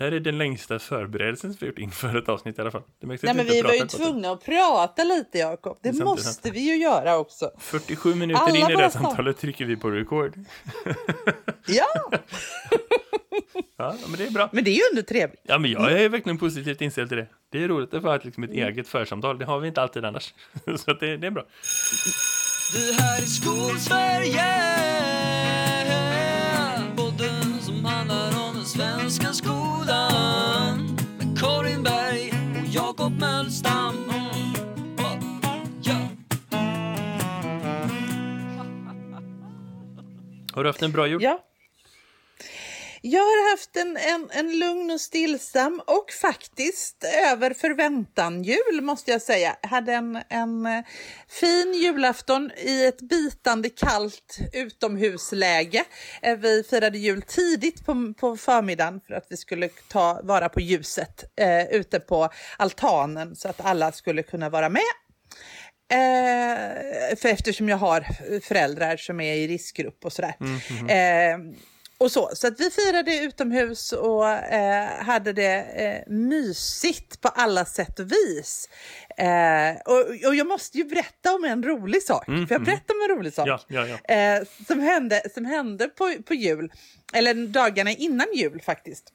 Det här är den längsta förberedelsen som vi gjort inför ett avsnitt i alla fall. Det Nej, men vi var ju tvungna att prata lite, Jakob. Det, det måste sant. vi ju göra också. 47 minuter Alla in i det samtalet trycker vi på record. ja! ja, men det är bra. Men det är ju ändå trevligt. Ja, men jag är verkligen positivt inställd till det. Det är roligt att få ett, liksom ett mm. eget församtal. Det har vi inte alltid annars. Så det, det är bra. Det här är Skolsverige Har du haft en bra jul? Ja. Jag har haft en, en, en lugn och stillsam och faktiskt över förväntan jul måste jag säga. Jag hade en, en eh, fin julafton i ett bitande kallt utomhusläge. Eh, vi firade jul tidigt på, på förmiddagen för att vi skulle ta vara på ljuset eh, ute på altanen så att alla skulle kunna vara med Eh, för eftersom jag har föräldrar som är i riskgrupp och sådär. Mm, mm. Eh, och så. Så att vi firade utomhus och eh, hade det eh, mysigt på alla sätt och vis. Eh, och, och, jag måste ju berätta om en rolig sak. Mm, Får jag mm. berätta om en rolig sak? Ja, ja, ja. Eh, som hände, som hände på, på jul, eller dagarna innan jul faktiskt.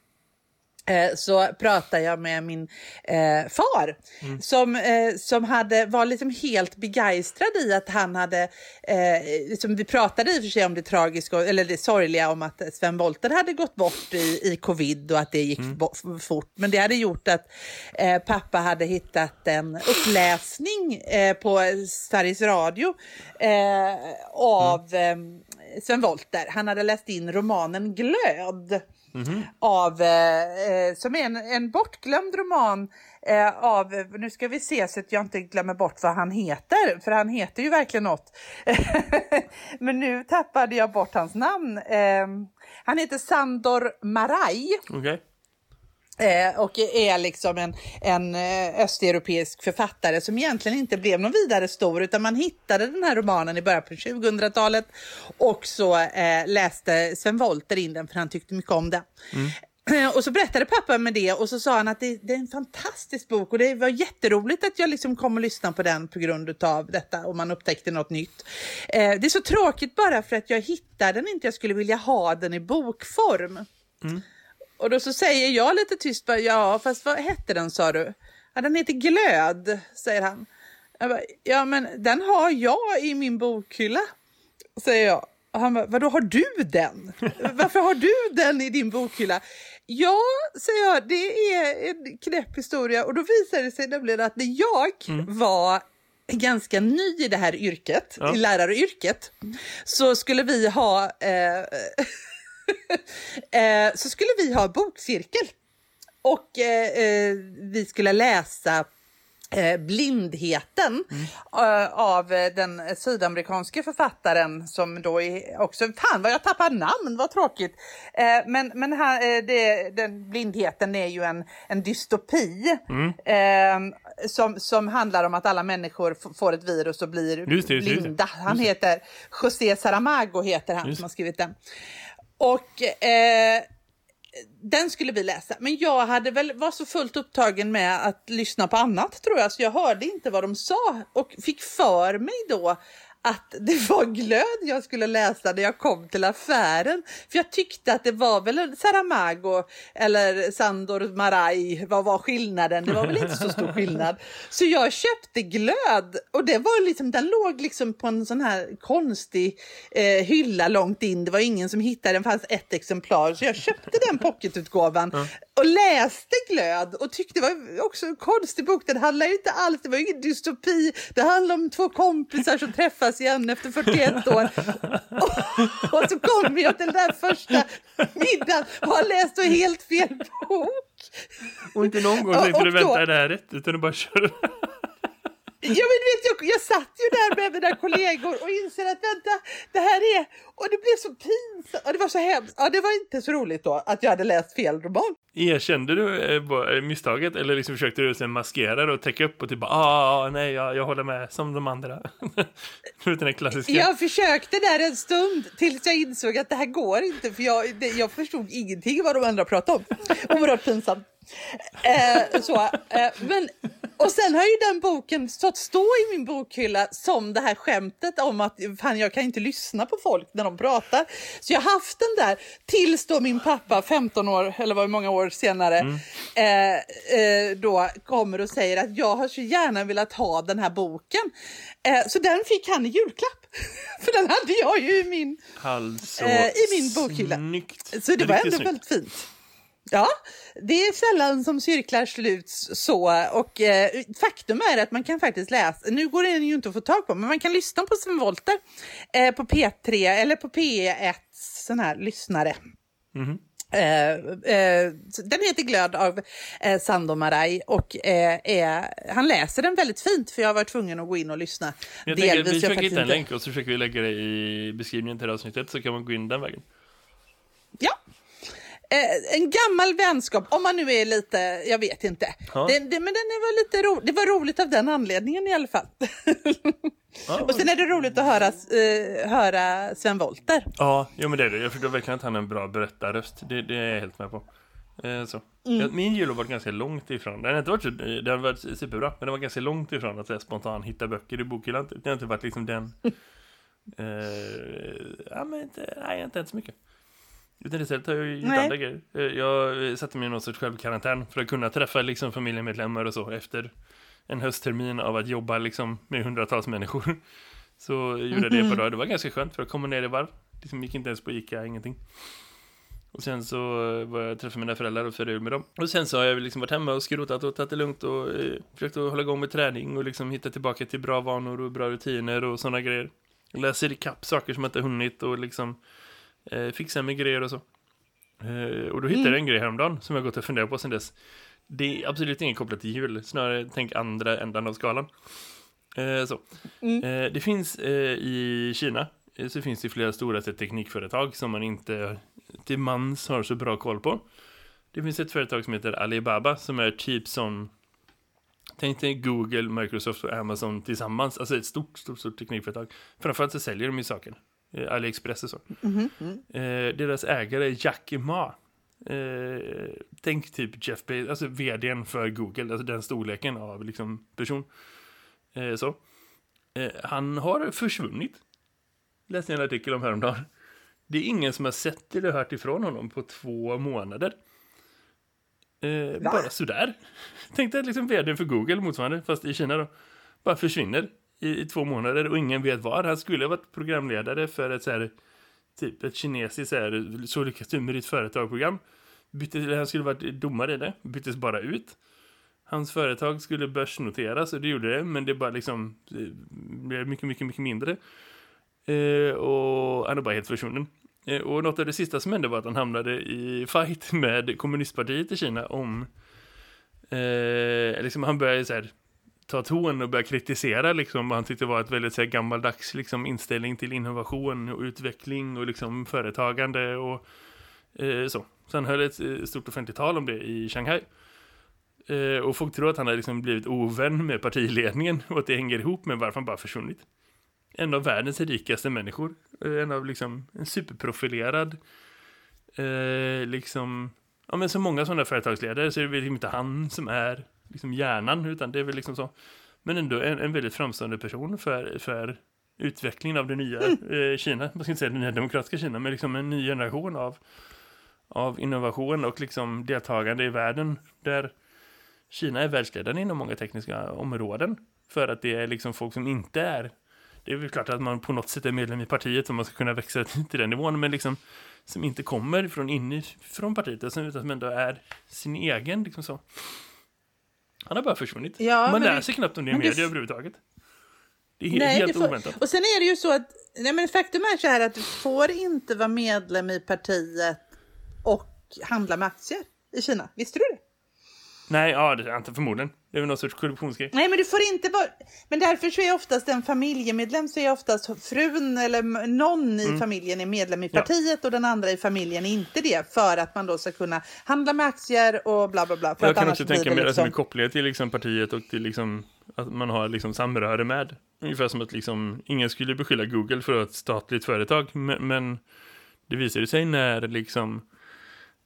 Eh, så pratade jag med min eh, far mm. som, eh, som hade, var liksom helt begeistrad i att han hade, eh, liksom, vi pratade i och för sig om det tragiska, eller det sorgliga om att Sven Wollter hade gått bort i, i covid och att det gick mm. fort. Men det hade gjort att eh, pappa hade hittat en uppläsning eh, på Sveriges Radio av mm. Sven Wollter. Han hade läst in romanen Glöd. Mm. av, eh, eh, som är en, en bortglömd roman eh, av, nu ska vi se så att jag inte glömmer bort vad han heter, för han heter ju verkligen något. Men nu tappade jag bort hans namn. Eh, han heter Sandor Maraj. Okay. Eh, och är liksom en, en eh, östeuropeisk författare som egentligen inte blev någon vidare stor utan man hittade den här romanen i början på 2000-talet och så eh, läste Sven Wollter in den för han tyckte mycket om den. Mm. Och så berättade pappa med det och så sa han att det, det, är en fantastisk bok och det var jätteroligt att jag liksom kom och lyssnade på den på grund av detta och man upptäckte något nytt. Eh, det är så tråkigt bara för att jag hittade den inte, jag skulle vilja ha den i bokform. Mm. Och då så säger jag lite tyst bara, ja fast vad hette den sa du? Ja, den heter Glöd, säger han. Bara, ja men den har jag i min bokhylla, säger jag. Och han bara, vadå har du den? Varför har du den i din bokhylla? Ja, säger jag, det är en knäpp historia och då visade det sig nämligen att när jag mm. var ganska ny i det här yrket, ja. i läraryrket, så skulle vi ha eh, eh, så skulle vi ha bokcirkel. Och eh, eh vi skulle läsa eh, Blindheten mm. av den sydamerikanske författaren som då är också, fan vad jag tappar namn, vad tråkigt. Men men här, det, den Blindheten är ju en, en dystopi mm. som, som handlar om att alla människor får ett virus och blir just just blinda. Han heter José Saramago heter han just. som har skrivit den. Och eh, den skulle vi läsa. Men jag hade väl var så fullt upptagen med att lyssna på annat tror jag, så jag hörde inte vad de sa och fick för mig då att det var glöd jag skulle läsa när jag kom till affären. För jag tyckte att det var väl Saramago eller Sandor Maraj, vad var skillnaden? Det var väl inte så stor skillnad. Så jag köpte glöd och det var liksom, den låg liksom på en sån här konstig eh, hylla långt in. Det var ingen som hittade den, fanns ett exemplar. Så jag köpte den pocketutgåvan mm. och läste glöd och tyckte det var också en konstig bok. Den handlar inte alls, det var ingen dystopi. Det handlar om två kompisar som träffas träffas igen efter 41 år. Och, och så kommer jag till den där första middagen och har läst helt fel bok. Och inte någon gång tänkte du vänta, är det här rätt? Utan du bara kör. Ja, men vet, jag, jag satt ju där med mina kollegor och inser att vänta, det här är... Och det blev så pinsamt. Och det var så hemskt. Ja, det var inte så roligt då att jag hade läst fel roman. Erkände du eh, misstaget eller liksom försökte du sen maskera det och täcka upp och typ ah, nej, jag, jag håller med som de andra. den klassiska. Jag försökte där en stund tills jag insåg att det här går inte för jag, det, jag förstod ingenting vad de andra pratade om. Oerhört pinsamt. Eh, så, eh, men, och sen har ju den boken stått stå i min bokhylla som det här skämtet om att fan, jag kan inte lyssna på folk när de pratar. Så jag har haft den där tills då min pappa 15 år, eller vad många år senare, mm. eh, eh, då kommer och säger att jag har så gärna velat ha den här boken. Eh, så den fick han i julklapp. För den hade jag ju i min, alltså, i min bokhylla. Snyggt. Så det var ändå snyggt. väldigt fint. Ja, det är sällan som cirklar sluts så och eh, faktum är att man kan faktiskt läsa, nu går det ju inte att få tag på, men man kan lyssna på Sven Wollter eh, på P3 eller på P1 sån här lyssnare. Mm. Eh, den heter Glöd av eh, Sando Marai och eh, han läser den väldigt fint för jag var tvungen att gå in och lyssna. Jag tänker, vi försöker hitta en länk och så försöker vi lägga det i beskrivningen till det avsnittet så kan man gå in den vägen. Ja, Eh, en gammal vänskap, om man nu är lite, jag vet inte. Ja. Det, det, men den var lite ro, det var roligt av den anledningen i alla fall. Ja, och sen är det roligt att höra, uh, höra Sven Wollter. Ja, jo, men det är det. Jag förstår verkligen att han är en bra berättarröst. Det, det är jag helt med på. Eh, så. Mm. Min jul har varit ganska långt ifrån. Den har inte varit, så, den har varit superbra, men den var ganska långt ifrån att spontant hitta böcker i bokhyllan. Det har inte varit liksom den... eh, ja, men inte, nej, inte ens mycket. Utan istället har jag gjort Nej. andra grejer. Eh, jag satte mig i någon sorts självkarantän för att kunna träffa liksom familjemedlemmar och så efter en hösttermin av att jobba liksom med hundratals människor. Så gjorde jag det på mhm. dag. Det var ganska skönt för att komma ner i varv. Liksom gick inte ens på Ica, ingenting. Och sen så var jag träffade mina föräldrar och firade med dem. Och sen så har jag liksom varit hemma och skrotat och tagit det lugnt och eh, försökt att hålla igång med träning och liksom hitta tillbaka till bra vanor och bra rutiner och sådana grejer. Jag läser ikapp saker som jag inte hunnit och liksom eh, fixa med grejer och så. Eh, och då hittade mm. jag en grej häromdagen som jag gått och funderat på sen dess. Det är absolut inget kopplat till jul, snarare tänk andra ändan av skalan. Eh, så. Mm. Eh, det finns eh, i Kina eh, så finns det flera stora teknikföretag som man inte till mans har så bra koll på. Det finns ett företag som heter Alibaba som är typ som Tänk dig Google, Microsoft och Amazon tillsammans. Alltså ett stort, stort, stort teknikföretag. Framförallt så säljer de ju saker. Eh, AliExpress och så. Mm -hmm. eh, deras ägare är Jack Ma. Eh, tänk typ Jeff Bezos, alltså vdn för Google, alltså den storleken av liksom person. Eh, så. Eh, han har försvunnit. Läste en artikel om häromdagen. Det är ingen som har sett eller hört ifrån honom på två månader. Eh, bara sådär. Tänk dig liksom vdn för Google motsvarande, fast i Kina då. Bara försvinner i, i två månader och ingen vet var. Han skulle ha varit programledare för ett så här, typ ett kinesiskt så, här, så lyckas du med ditt företag-program. han skulle varit domare i det, byttes bara ut. Hans företag skulle börsnoteras och det gjorde det, men det bara liksom eh, blev mycket, mycket, mycket mindre. Eh, och han är bara helt försvunnen. Eh, och något av det sista som hände var att han hamnade i fight med kommunistpartiet i Kina om eh, liksom han började så här ta ton och börja kritisera liksom vad han tyckte var ett väldigt så här, gammaldags liksom, inställning till innovation och utveckling och liksom företagande och eh, så. Så han höll ett eh, stort offentligt tal om det i Shanghai. Eh, och folk tror att han har liksom blivit ovän med partiledningen och att det hänger ihop med varför han bara försvunnit. En av världens rikaste människor. Eh, en av liksom en superprofilerad eh, liksom ja men så många sådana företagsledare så är det väl inte han som är liksom hjärnan, utan det är väl liksom så. Men ändå en, en väldigt framstående person för, för utvecklingen av det nya mm. eh, Kina. Man ska inte säga det nya demokratiska Kina, men liksom en ny generation av, av innovation och liksom deltagande i världen där Kina är världsledande inom många tekniska områden. För att det är liksom folk som inte är det är väl klart att man på något sätt är medlem i partiet om man ska kunna växa till den nivån, men liksom som inte kommer från inifrån partiet, utan som ändå är sin egen liksom så. Han har bara försvunnit. Ja, Man läser det, knappt om det i media det, överhuvudtaget. Det är nej, helt får, oväntat. Och sen är det ju så att nej, men faktum är så här att du får inte vara medlem i partiet och handla med aktier i Kina. Visste du det? Nej, ja, det är inte förmodligen. Det är väl någon sorts korruptionsgrej. Nej, men du får inte vara... Men därför så är oftast en familjemedlem så är oftast frun eller någon i familjen är medlem i Mm. Ja. partiet och den andra i familjen är inte det. För att man då ska kunna handla med aktier och bla bla bla. För Jag att kan också tänka det mig liksom... liksom... med kopplingar till liksom partiet och till liksom att man har liksom samröre med. Ungefär som att liksom ingen skulle beskylla Google för att vara ett statligt företag. Men, men det visade sig när liksom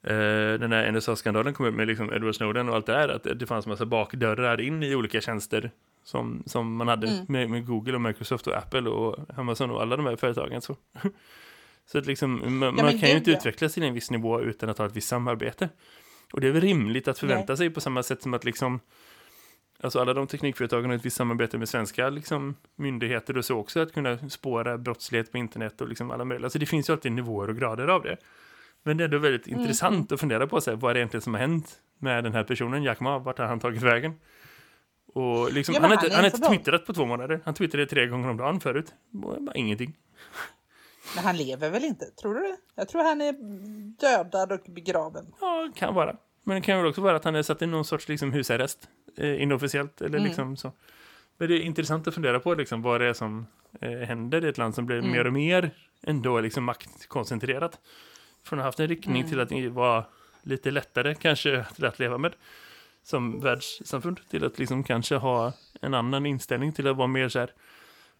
eh, den här NSA-skandalen kom upp med liksom Edward Snowden och allt det där att det fanns massa bakdörrar in i olika tjänster som, som man hade Mm. med, med Google och Microsoft och Apple och Amazon och alla de här företagen. Så, så att liksom, man, man kan ju inte ja. utvecklas till en viss nivå utan att ha ett visst samarbete. Och det är väl rimligt att förvänta sig på samma sätt som att liksom Alltså alla de teknikföretagen har ett visst samarbete med svenska liksom, myndigheter och så också att kunna spåra brottslighet på internet och liksom alla möjliga. Alltså det finns ju alltid nivåer och grader av det. Men det är ändå väldigt Mm. intressant att fundera på här, vad är det egentligen som har hänt med den här personen, Jack Ma, vart har han tagit vägen? Och liksom, Ja, han har inte, han har twittrat på två månader. Han twittrade tre gånger om dagen förut. Bara ingenting. Men han lever väl inte? Tror du det? Jag tror han är dödad och begraven. Ja, kan vara. Men det kan väl också vara att han är satt i någon sorts liksom, husarrest. Eh, inofficiellt. Eller Mm. liksom så. Men det är intressant att fundera på liksom, vad det är som eh, händer i ett land som blir Mm. mer och mer ändå liksom, maktkoncentrerat. Från att ha haft en riktning Mm. till att det var lite lättare kanske till att leva med som världssamfund till att liksom kanske ha en annan inställning till att vara mer så här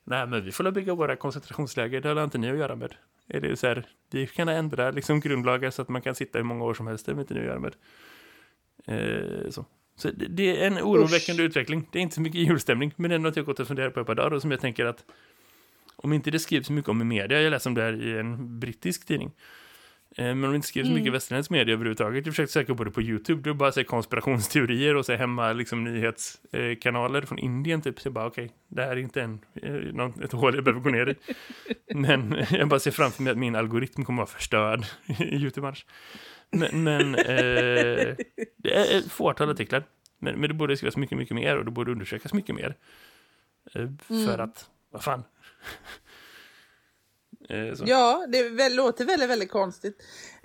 nej men vi får väl bygga våra koncentrationsläger, det har inte ni att göra med. Är det så här, vi kan ändra liksom grundlagar så att man kan sitta i många år som helst, det har inte ni att göra med. Eh, så. Så det, det är en oroväckande utveckling. Det är inte så mycket julstämning, men det är något jag gått och funderat på ett par dagar och som jag tänker att om inte det skrivs så mycket om i media, jag läser om det här i en brittisk tidning, men om det inte skrivs så mycket i västerländsk media överhuvudtaget, jag försökte söka på det på YouTube, då bara säger konspirationsteorier och så hemma liksom nyhetskanaler från Indien typ, så jag bara okej, det här är inte en, eh, någon, ett hål jag behöver gå ner i. Men jag bara ser framför mig att min algoritm kommer att vara förstörd i YouTube annars. Men, men eh, det är ett fåtal artiklar. Men, men det borde skrivas mycket, mycket mer och det borde undersökas mycket mer. Eh, för att, vad fan. Eh, så. Ja, det väl, låter väldigt, väldigt konstigt.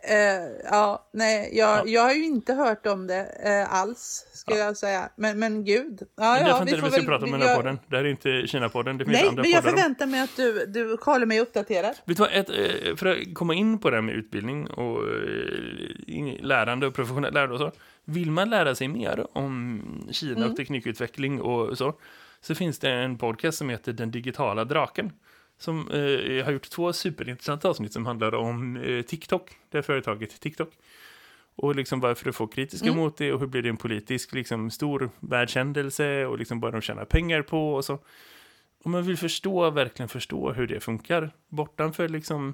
Eh, ja, nej, jag, Ja. jag har ju inte hört om det eh, alls, skulle jag säga. Men, men gud. Ja, Men det är ja, inte det vi ska prata om den här jag- podden. Det här är inte Kina-podden, det finns Nej, andra men jag poddar. om- förväntar mig att du, du håller mig uppdaterad. Vet du vad, ett, eh, för att komma in på det här med utbildning och eh, lärande och professionellt lärande och så. Vill man lära sig mer om Kina Mm. och teknikutveckling och så, så finns det en podcast som heter Den digitala draken. Som eh, har gjort två superintressanta avsnitt som handlar om eh, TikTok, det här företaget TikTok. Och liksom varför det får kritiska Mm. mot det och hur blir det en politisk liksom, stor världshändelse och liksom vad de tjänar pengar på och så. Om man vill förstå, verkligen förstå hur det funkar, bortanför liksom,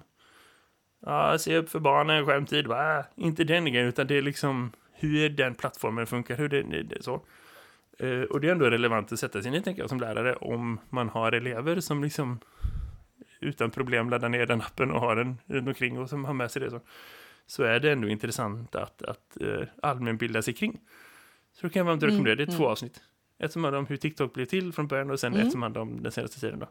ja, se upp för barnen, skärmtid, va? Inte den grejen, utan det är liksom hur den plattformen funkar, hur det, det, det så. Eh, och det är ändå relevant att sätta sig in i, tänker jag, som lärare, om man har elever som liksom utan problem laddar ner den appen och har den runt omkring och som har med sig det så. Så är det ändå intressant att, att eh, allmänbilda sig kring. Så då kan jag varmt rekommendera, det är två avsnitt. Ett som handlar om hur TikTok blev till från början och sen Mm. ett som handlar om den senaste tiden då.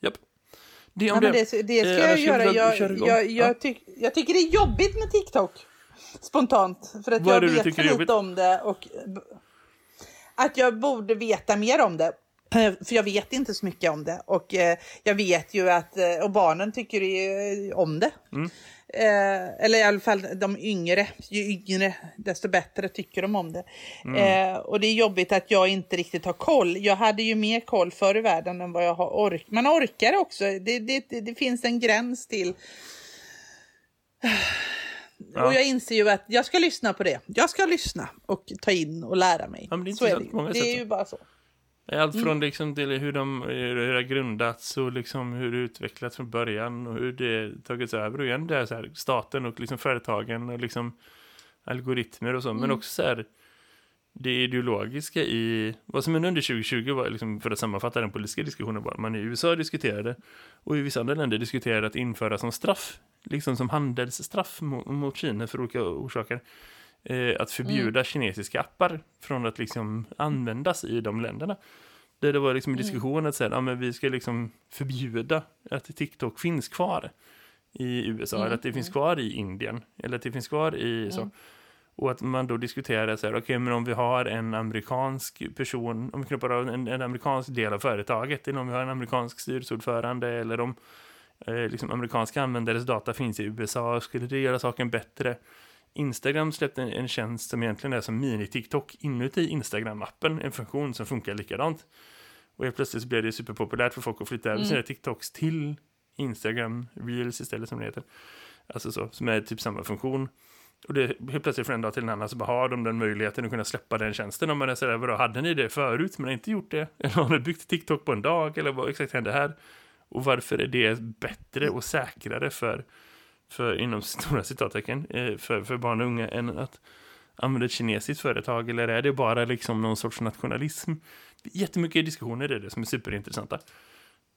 Japp. Det om Ja, det. det, det ska Eh, jag annars göra. jag Jag, jag, jag, Ja. tyck, jag tycker det är jobbigt med TikTok. Spontant. För att Vad jag vet för lite om det. Och att jag borde veta mer om det. Eh, För jag vet inte så mycket om det. Och eh, jag vet ju att, eh, och barnen tycker ju om det. Mm. Eh, eller i alla fall de yngre. Ju yngre desto bättre tycker de om det. Mm. Eh, och det är jobbigt att jag inte riktigt har koll. Jag hade ju mer koll förr i världen än vad jag har ork. Man orkar också. Det, det, det, finns en gräns till. Ja. Och jag inser ju att jag ska lyssna på det. Jag ska lyssna och ta in och lära mig. Ja, det är så är det, det är ju bara så. Allt Mm. från liksom till hur, de, hur har grundats och liksom hur det utvecklats från början och hur det tagits över. Och igen det är så här, staten och liksom företagen och liksom algoritmer och så. Mm. Men också så här, det ideologiska i... Vad som hände under 2020 var, liksom, för att sammanfatta den politiska diskussionen, var man i USA diskuterade och i vissa andra länder diskuterade att införa som straff, liksom som handelsstraff mot, mot Kina för olika orsaker, att förbjuda kinesiska appar från att liksom användas i de länderna. Där det var liksom en diskussion att säga, ja men vi ska liksom förbjuda att TikTok finns kvar i USA, Mm, eller att det finns kvar i Indien, eller att det finns kvar i så. Mm. Och att man då diskuterar så här, okej, men om vi har en amerikansk person, om vi knoppar av en, en amerikansk del av företaget, eller om vi har en amerikansk styrelseordförande, eller om eh, liksom amerikanska användares data finns i USA, skulle det göra saken bättre? Instagram släppte en, en tjänst som egentligen är som mini-TikTok inuti Instagram-appen, en funktion som funkar likadant. Och helt plötsligt så blev det superpopulärt för folk att flytta över Mm. sina TikToks till Instagram Reels istället som det heter. Alltså så, som är typ samma funktion. Och det helt plötsligt från en dag till en annan så bara har de den möjligheten att kunna släppa den tjänsten. Om man är sådär, vadå, hade ni det förut men har inte gjort det? Eller har ni byggt TikTok på en dag? Eller vad exakt hände här? Och varför är det bättre och säkrare för, för inom stora citattecken, eh, för, för barn och unga än att använda ett kinesiskt företag? Eller är det bara liksom någon sorts nationalism? Jättemycket diskussioner är det som är superintressanta.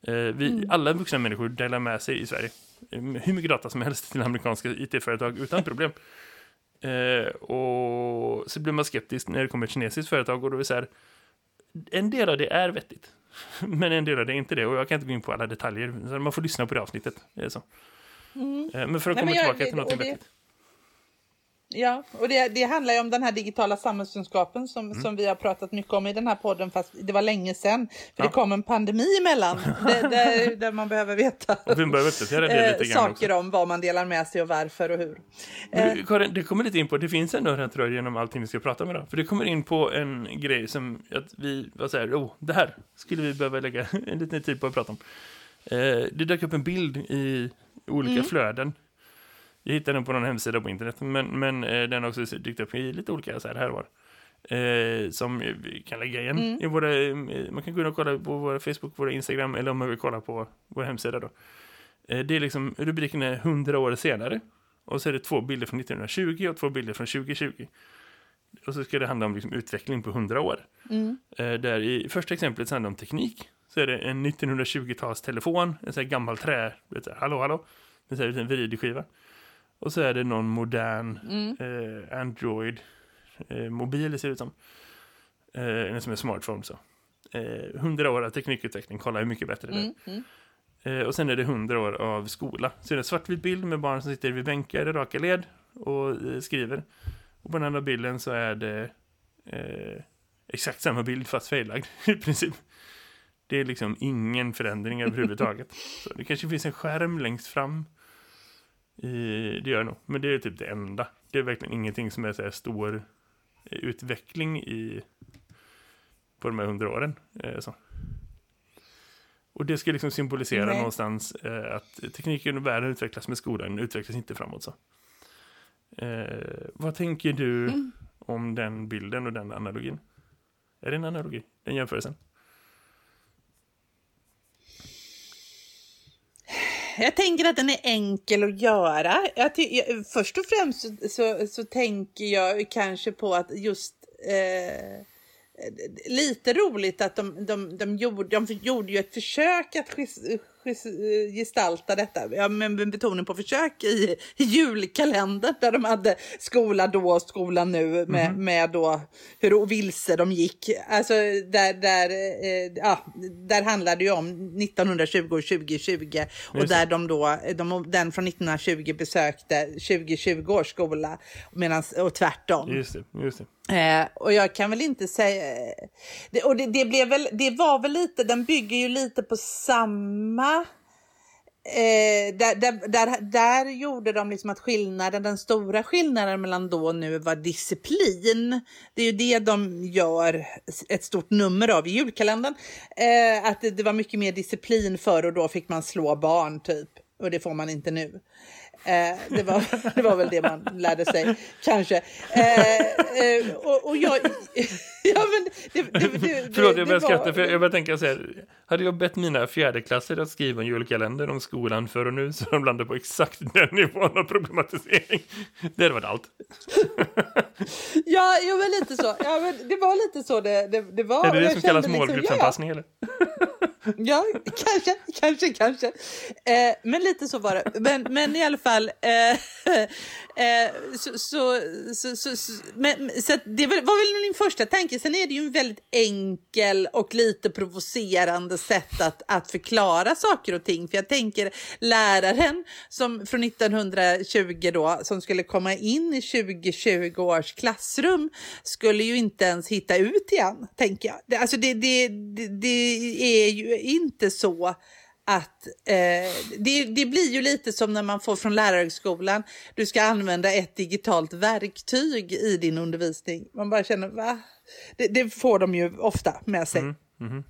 Eh, vi, Alla vuxna människor delar med sig i Sverige. eh, Hur mycket data som helst till amerikanska IT-företag utan problem. Eh, och så blir man skeptisk när det kommer ett kinesiskt företag och då är det så här, en del av det är vettigt. Men en del av det är inte det och jag kan inte gå in på alla detaljer. Så man får lyssna på det avsnittet. Det är så. Eh, Men för att Nej, komma jag- tillbaka till något vettigt. Ja, och det, det handlar ju om den här digitala samhällskunskapen som, Mm. som vi har pratat mycket om i den här podden fast det var länge sedan. För Ja. det kom en pandemi emellan där, där, där man behöver veta Och vi behöver uppdatera det eh, lite grann också. saker om vad man delar med sig och varför och hur. Du, Karin, det kommer lite in på, det finns ändå en röd tråd genom allting vi ska prata om idag. För det kommer in på en grej som att vi var så här, oh, det här skulle vi behöva lägga en liten tid på att prata om. Eh, det dök upp en bild i olika flöden. Jag hittade den på någon hemsida på internet, men, men eh, den har också dykt upp i lite olika så här, här var. Eh, som vi kan lägga igen i våra, eh, man kan gå in och kolla på våra Facebook, våra Instagram, eller om man vill kolla på vår hemsida då. Eh, det är liksom, rubriken är 100 år senare. Och så är det två bilder från 1920 och två bilder från 2020. Och så ska det handla om liksom utveckling på 100 år. Eh, där i första exemplet handlar det om teknik. Så är det en 1920-talstelefon, en sån här gammal trä, vet du, hallå hallå, med så här en vridiskiva. Och så är det någon modern eh, Android eh, ser det ut som. Eh, en som är smartphone så. Eh, 100 år av teknikutveckling, kolla hur mycket bättre det är. Mm, mm. Eh, och sen är det 100 år av skola. Så är det en svartvit bild med barn som sitter vid bänkar i raka led och eh, skriver. Och på den andra bilden så är det eh, exakt samma bild fast failagd i princip. Det är liksom ingen förändring överhuvudtaget. Så det kanske finns en skärm längst fram. I, det gör det nog, men det är typ det enda. Det är verkligen ingenting som är så här stor eh, utveckling i på de här hundra åren. Eh, så. Och det ska liksom symbolisera Nej. någonstans eh, att tekniken och världen utvecklas med skolan utvecklas inte framåt så. Eh, vad tänker du Mm. om den bilden och den analogin? Är det en analogi? Den jämförelsen? Jag tänker att den är enkel att göra. Jag ty- jag, först och främst så, så, så tänker jag kanske på att just eh, lite roligt att de, de, de, gjorde, de gjorde ju ett försök att gestalta detta, ja, med betoning på försök i, julkalendern där de hade skola då och skola nu med, med då hur vilse de gick. Alltså där, där, eh, ja, där handlade det ju om 1920 och 2020 och Just där de då, de, den från 1920 besökte 2020 års skola medans, och tvärtom. Just det, just det. Eh, och jag kan väl inte säga... Eh, det, och det, det, blev väl, det var väl lite, den bygger ju lite på samma... Eh, där, där, där, där gjorde de liksom att skillnaden, den stora skillnaden mellan då och nu var disciplin. Det är ju det de gör ett stort nummer av i julkalendern. Eh, att det, det var mycket mer disciplin förr och då fick man slå barn typ. Och det får man inte nu. Eh, det, var, det var väl det man lärde sig, kanske. Eh, eh, och, och jag... ja, men det, det, det, det, Förlåt, jag börjar skratta för jag börjar tänka så här. Hade jag bett mina fjärdeklasser att skriva en julkalender om skolan för och nu så de landar på exakt den nivån av problematisering. Det hade varit allt. Ja, jo, men lite så. Ja, men det var lite så det, det, det var. Är det det som kallas liksom, målgruppsanpassning eller? Ja, kanske, kanske, kanske. Eh, men lite så var det. Men, men i alla fall, Eh, Eh, så, så, så, så, men, så det var väl min första tanke. Sen är det ju en väldigt enkel och lite provocerande sätt att, att förklara saker och ting. För jag tänker läraren som från 1920 då, som skulle komma in i 2020 års klassrum, skulle ju inte ens hitta ut igen, tänker jag. Alltså det, det, det, det är ju inte så att eh, det, det, blir ju lite som när man får från lärarhögskolan. Du ska använda ett digitalt verktyg i din undervisning. Man bara känner, va? Det, det får de ju ofta med sig. Mm, mm.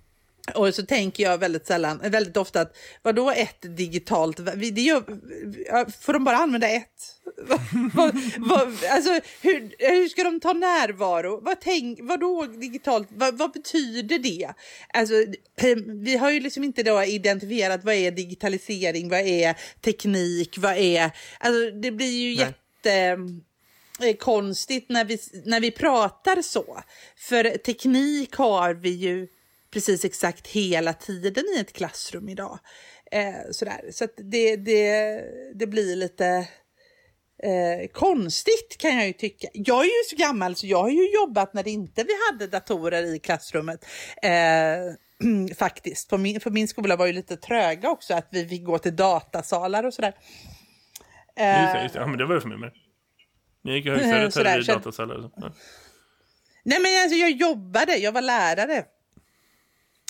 Och så tänker jag väldigt sällan, väldigt ofta att vadå ett digitalt, det gör, får de bara använda ett? Vad, vad, alltså, hur, hur ska de ta närvaro? Vad tänk, vadå digitalt, vad, vad betyder det? Alltså, vi har ju liksom inte då identifierat vad är digitalisering, vad är teknik, vad är, alltså det blir ju Nej. jätte eh, konstigt när vi, när vi pratar så. För teknik har vi ju precis exakt hela tiden i ett klassrum idag. Eh, sådär. Så det, det, det blir lite eh, konstigt kan jag ju tycka. Jag är ju så gammal så jag har ju jobbat när inte vi hade datorer i klassrummet. Eh, faktiskt. På min, för min skola var ju lite tröga också att vi fick gå till datasalar och sådär. Eh, just det, just det. Ja men det var det för mig med. Ni gick i högstadiet hade vi datasalar. Så. Ja. Nej men alltså jag jobbade, jag var lärare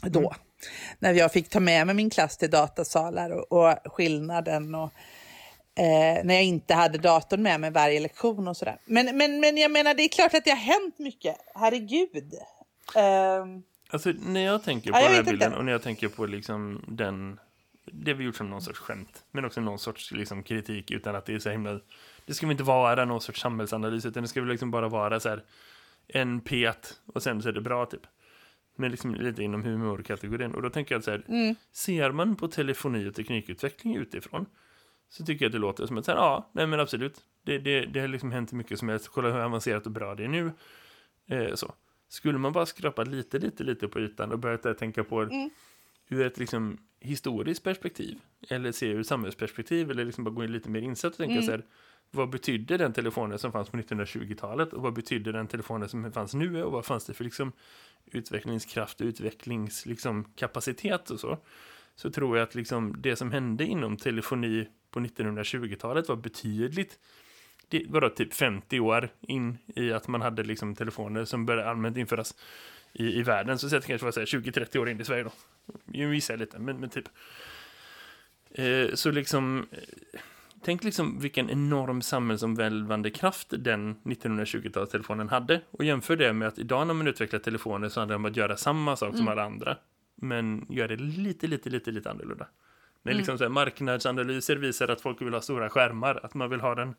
då. Mm. När jag fick ta med mig min klass till datasalar och, och skillnaden och eh, när jag inte hade datorn med mig varje lektion och sådär. Men, men, men jag menar, det är klart att det har hänt mycket. Herregud. Eh, alltså när jag tänker på ja, den här bilden inte. och när jag tänker på liksom den det vi gjort som någon sorts skämt, men också någon sorts liksom, kritik utan att det är så himla... Det ska väl inte vara någon sorts samhällsanalys, utan det ska väl liksom bara vara så här en pet och sen så är det bra typ. Men liksom lite inom humorkategorin. Och då tänker jag så här, mm. ser man på telefoni och teknikutveckling utifrån så tycker jag att det låter som att, så här, ja, nej men absolut. Det, det, det har liksom hänt mycket som helst. Kolla hur avancerat och bra det är nu. Eh, så. Skulle man bara skrapa lite, lite, lite på ytan och börja tänka på mm. ur ett liksom historiskt perspektiv eller se ur samhällsperspektiv eller liksom bara gå in lite mer insatt och tänka mm. så här, vad betydde den telefonen som fanns på 1920-talet och vad betydde den telefonen som fanns nu och vad fanns det för liksom utvecklingskraft och utvecklingskapacitet liksom, och så så tror jag att liksom det som hände inom telefoni på 1920-talet var betydligt det var då typ 50 år in i att man hade liksom telefoner som började allmänt införas i, i världen. Så det kanske var 20-30 år in i Sverige då. Jag gissar lite, men, men typ. Eh, så liksom eh, Tänk liksom vilken enorm samhällsomvälvande kraft den 1920-talstelefonen hade. Och jämför det med att idag när man utvecklar telefoner så handlar det om att göra samma sak mm. som alla andra. Men gör det lite, lite, lite, lite annorlunda. När mm. liksom så här, marknadsanalyser visar att folk vill ha stora skärmar. Att man vill ha den,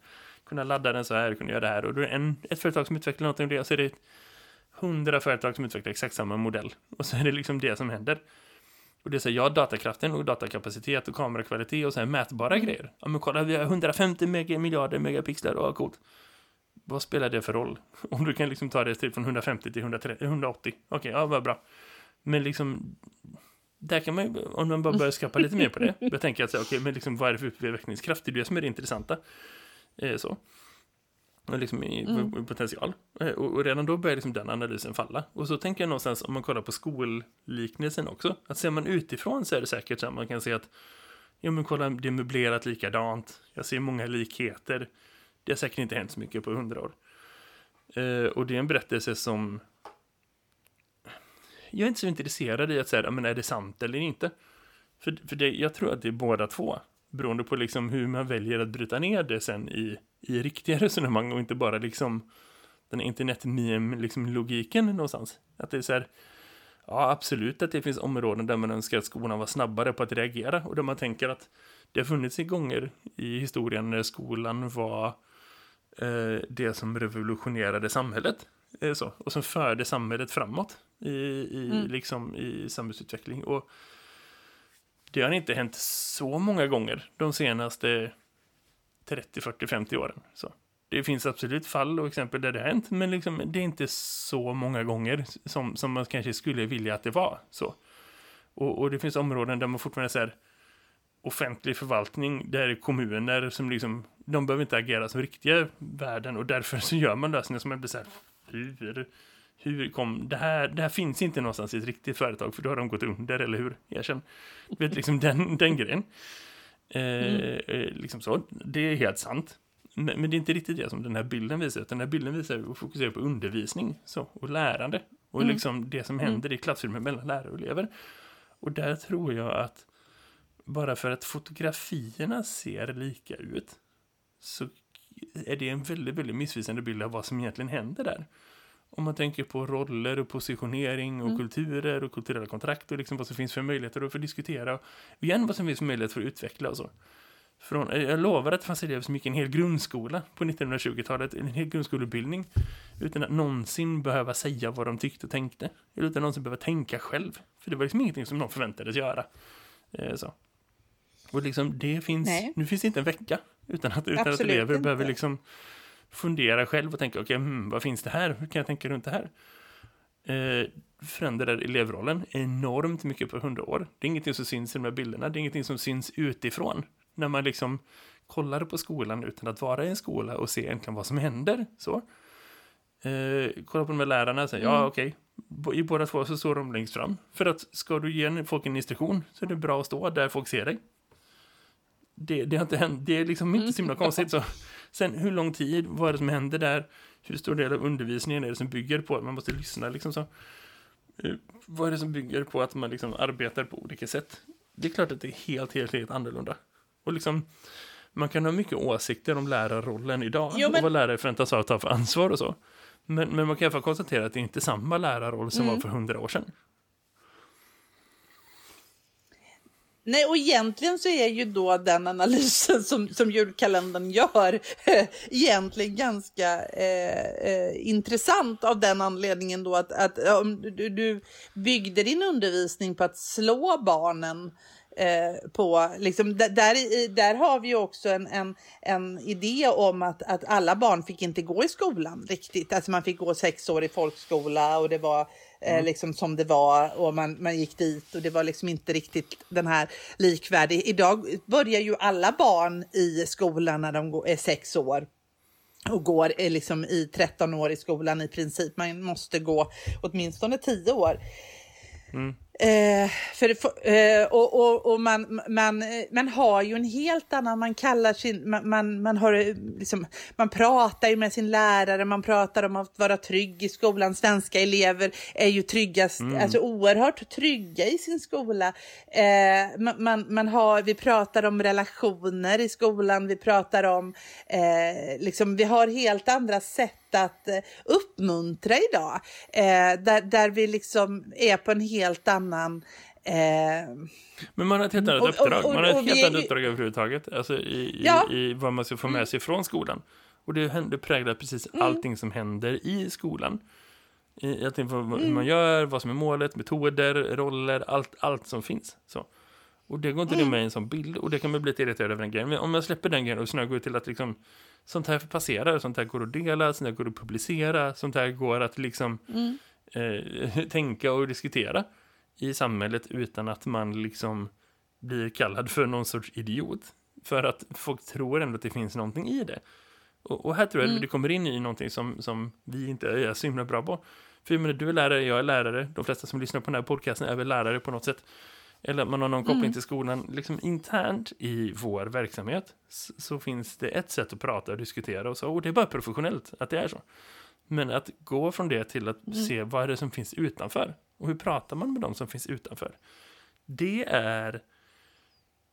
kunna ladda den så här, kunna göra det här. Och då är det en, ett företag som utvecklar någonting och det, så är det hundra företag som utvecklar exakt samma modell. Och så är det liksom det som händer. Och det är så här, ja, datakraften och datakapacitet och kamerakvalitet och så här mätbara mm. grejer. Ja, men kolla, vi har 150 mega, miljarder megapixlar och coolt. Vad spelar det för roll? Om du kan liksom ta det till från 150 till 130, 180. Okej, okay, ja, vad bra. Men liksom, där kan man om man bara börjar skapa lite mer på det. Jag tänker att, okej, okay, men liksom, vad är det för utvecklingskraft? Det är det som är det intressanta. Eh, så liksom i, mm. potential. Eh, och, och, redan då börjar liksom den analysen falla. Och så tänker jag någonstans om man kollar på skolliknelsen också. Att ser man utifrån så är det säkert så att man kan se att ja men kolla det är möblerat likadant. Jag ser många likheter. Det har säkert inte hänt så mycket på hundra år. Eh, och det är en berättelse som jag är inte så intresserad i att säga, men är det sant eller inte? För, för det, jag tror att det är båda två. Beroende på liksom hur man väljer att bryta ner det sen i i riktiga resonemang och inte bara liksom den internet-meme-logiken liksom någonstans. Att det är så här, ja absolut att det finns områden där man önskar att skolan var snabbare på att reagera och där man tänker att det har funnits i gånger i historien när skolan var eh, det som revolutionerade samhället eh, så, och som förde samhället framåt i, i, mm. liksom, i samhällsutveckling. Och det har inte hänt så många gånger de senaste 30, 40, 50 åren. Så. Det finns absolut fall och exempel där det har hänt, men liksom, det är inte så många gånger som, som man kanske skulle vilja att det var så. Och, och det finns områden där man fortfarande säger offentlig förvaltning, där är kommuner som liksom De behöver inte agera som riktiga världen och därför så gör man lösningar som blir så här, hur, hur kom, det här, det här finns inte någonstans i ett riktigt företag för då har de gått under, eller hur? Erkänn. Du vet, liksom den, den grejen. Eh, mm. Eh, liksom så, det är helt sant. Men, men, det är inte riktigt det som den här bilden visar, utan den här bilden visar och fokuserar på undervisning så, och lärande. Och mm. liksom det som mm. händer i klassrummet mellan lärare och elever. Och där tror jag att bara för att fotografierna ser lika ut så är det en väldigt, väldigt missvisande bild av vad som egentligen händer där. Om man tänker på roller och positionering och mm. kulturer och kulturella kontrakt och liksom vad som finns för möjligheter att diskutera. Och igen vad som finns för möjligheter för att utveckla och så. Från, jag lovar att det fanns elever som gick en hel grundskola på 1920-talet, en hel grundskoleutbildning, utan att någonsin behöva säga vad de tyckte och tänkte. Eller utan att någonsin behöva tänka själv. För det var liksom ingenting som någon förväntades göra. Eh, så. Och liksom, det finns, Nej. nu finns det inte en vecka utan att, utan att elever inte. behöver liksom fundera själv och tänka, okej, okay, hmm, vad finns det här? Hur kan jag tänka runt det här? Eh, förändrar elevrollen enormt mycket på hundra år. Det är ingenting som syns i de här bilderna, det är ingenting som syns utifrån. När man liksom kollar på skolan utan att vara i en skola och se egentligen vad som händer. Så. Eh, kolla på de här lärarna och säga, mm. ja okej, okay. i båda två så står de längst fram. För att ska du ge folk en instruktion så är det bra att stå där folk ser dig det, det har inte hänt, det är liksom inte så himla konstigt. Så. Sen hur lång tid, vad är det som händer där? Hur stor del av undervisningen är det som bygger på att man måste lyssna liksom så? Eh, vad är det som bygger på att man liksom arbetar på olika sätt? Det är klart att det är helt, helt, helt annorlunda. Och liksom, man kan ha mycket åsikter om lärarrollen idag jo, men... och vad lärare förväntas ha att ta för ansvar och så. Men, men man kan i alla fall konstatera att det är inte samma lärarroll som mm. var för hundra år sedan. Nej, och egentligen så är ju då den analysen som, som julkalendern gör eh, egentligen ganska eh, eh, intressant av den anledningen då att, att om du, du byggde din undervisning på att slå barnen Eh, på, liksom, där, där har vi ju också en, en, en idé om att, att alla barn fick inte gå i skolan riktigt. Alltså man fick gå sex år i folkskola och det var Eh, mm. liksom som det var och man, man gick dit och det var liksom inte riktigt den här likvärdig. Idag börjar ju alla barn i skolan när de är sex år och går eh, liksom i 13 år i skolan i princip. Man måste gå åtminstone 10 år. Mm. Eh, för, eh, och och, och man, man, man har ju en helt annan, man kallar sin, man, man, man, har, eh, liksom, man pratar ju med sin lärare, man pratar om att vara trygg i skolan. Svenska elever är ju tryggast, mm. alltså oerhört trygga i sin skola. Eh, man, man, har, vi pratar om relationer i skolan, vi pratar om, eh, liksom, vi har helt andra sätt att eh, uppmuntra idag. Eh, där, där vi liksom är på en helt annan Eh, men man har ett helt annat uppdrag. man har ett helt annat uppdrag överhuvudtaget. Alltså i, ja. i, i, vad man ska få med mm. sig från skolan. Och det, det präglar precis mm. allting som händer i skolan. I, allting vad mm. man gör, vad som är målet, metoder, roller, allt, allt som finns. Så. Och det går inte mm. med i en sån bild. Och det kan man bli lite irriterad över den grejen. Men om jag släpper den grejen och snarare går till att liksom sånt här passerar, sånt här går att dela, sånt här går att publicera, sånt här går att liksom mm. eh, tänka och diskutera i samhället utan att man liksom blir kallad för någon sorts idiot. För att folk tror ändå att det finns någonting i det. Och, och här tror jag mm. att det kommer in i någonting som, som vi inte är så himla bra på. För menar, du är lärare, jag är lärare, de flesta som lyssnar på den här podcasten är väl lärare på något sätt eller att man har någon koppling mm. till skolan, liksom internt i vår verksamhet så, finns det ett sätt att prata och diskutera och så, och det är bara professionellt att det är så. Men att gå från det till att mm. se vad är det som finns utanför och hur pratar man med dem som finns utanför. Det är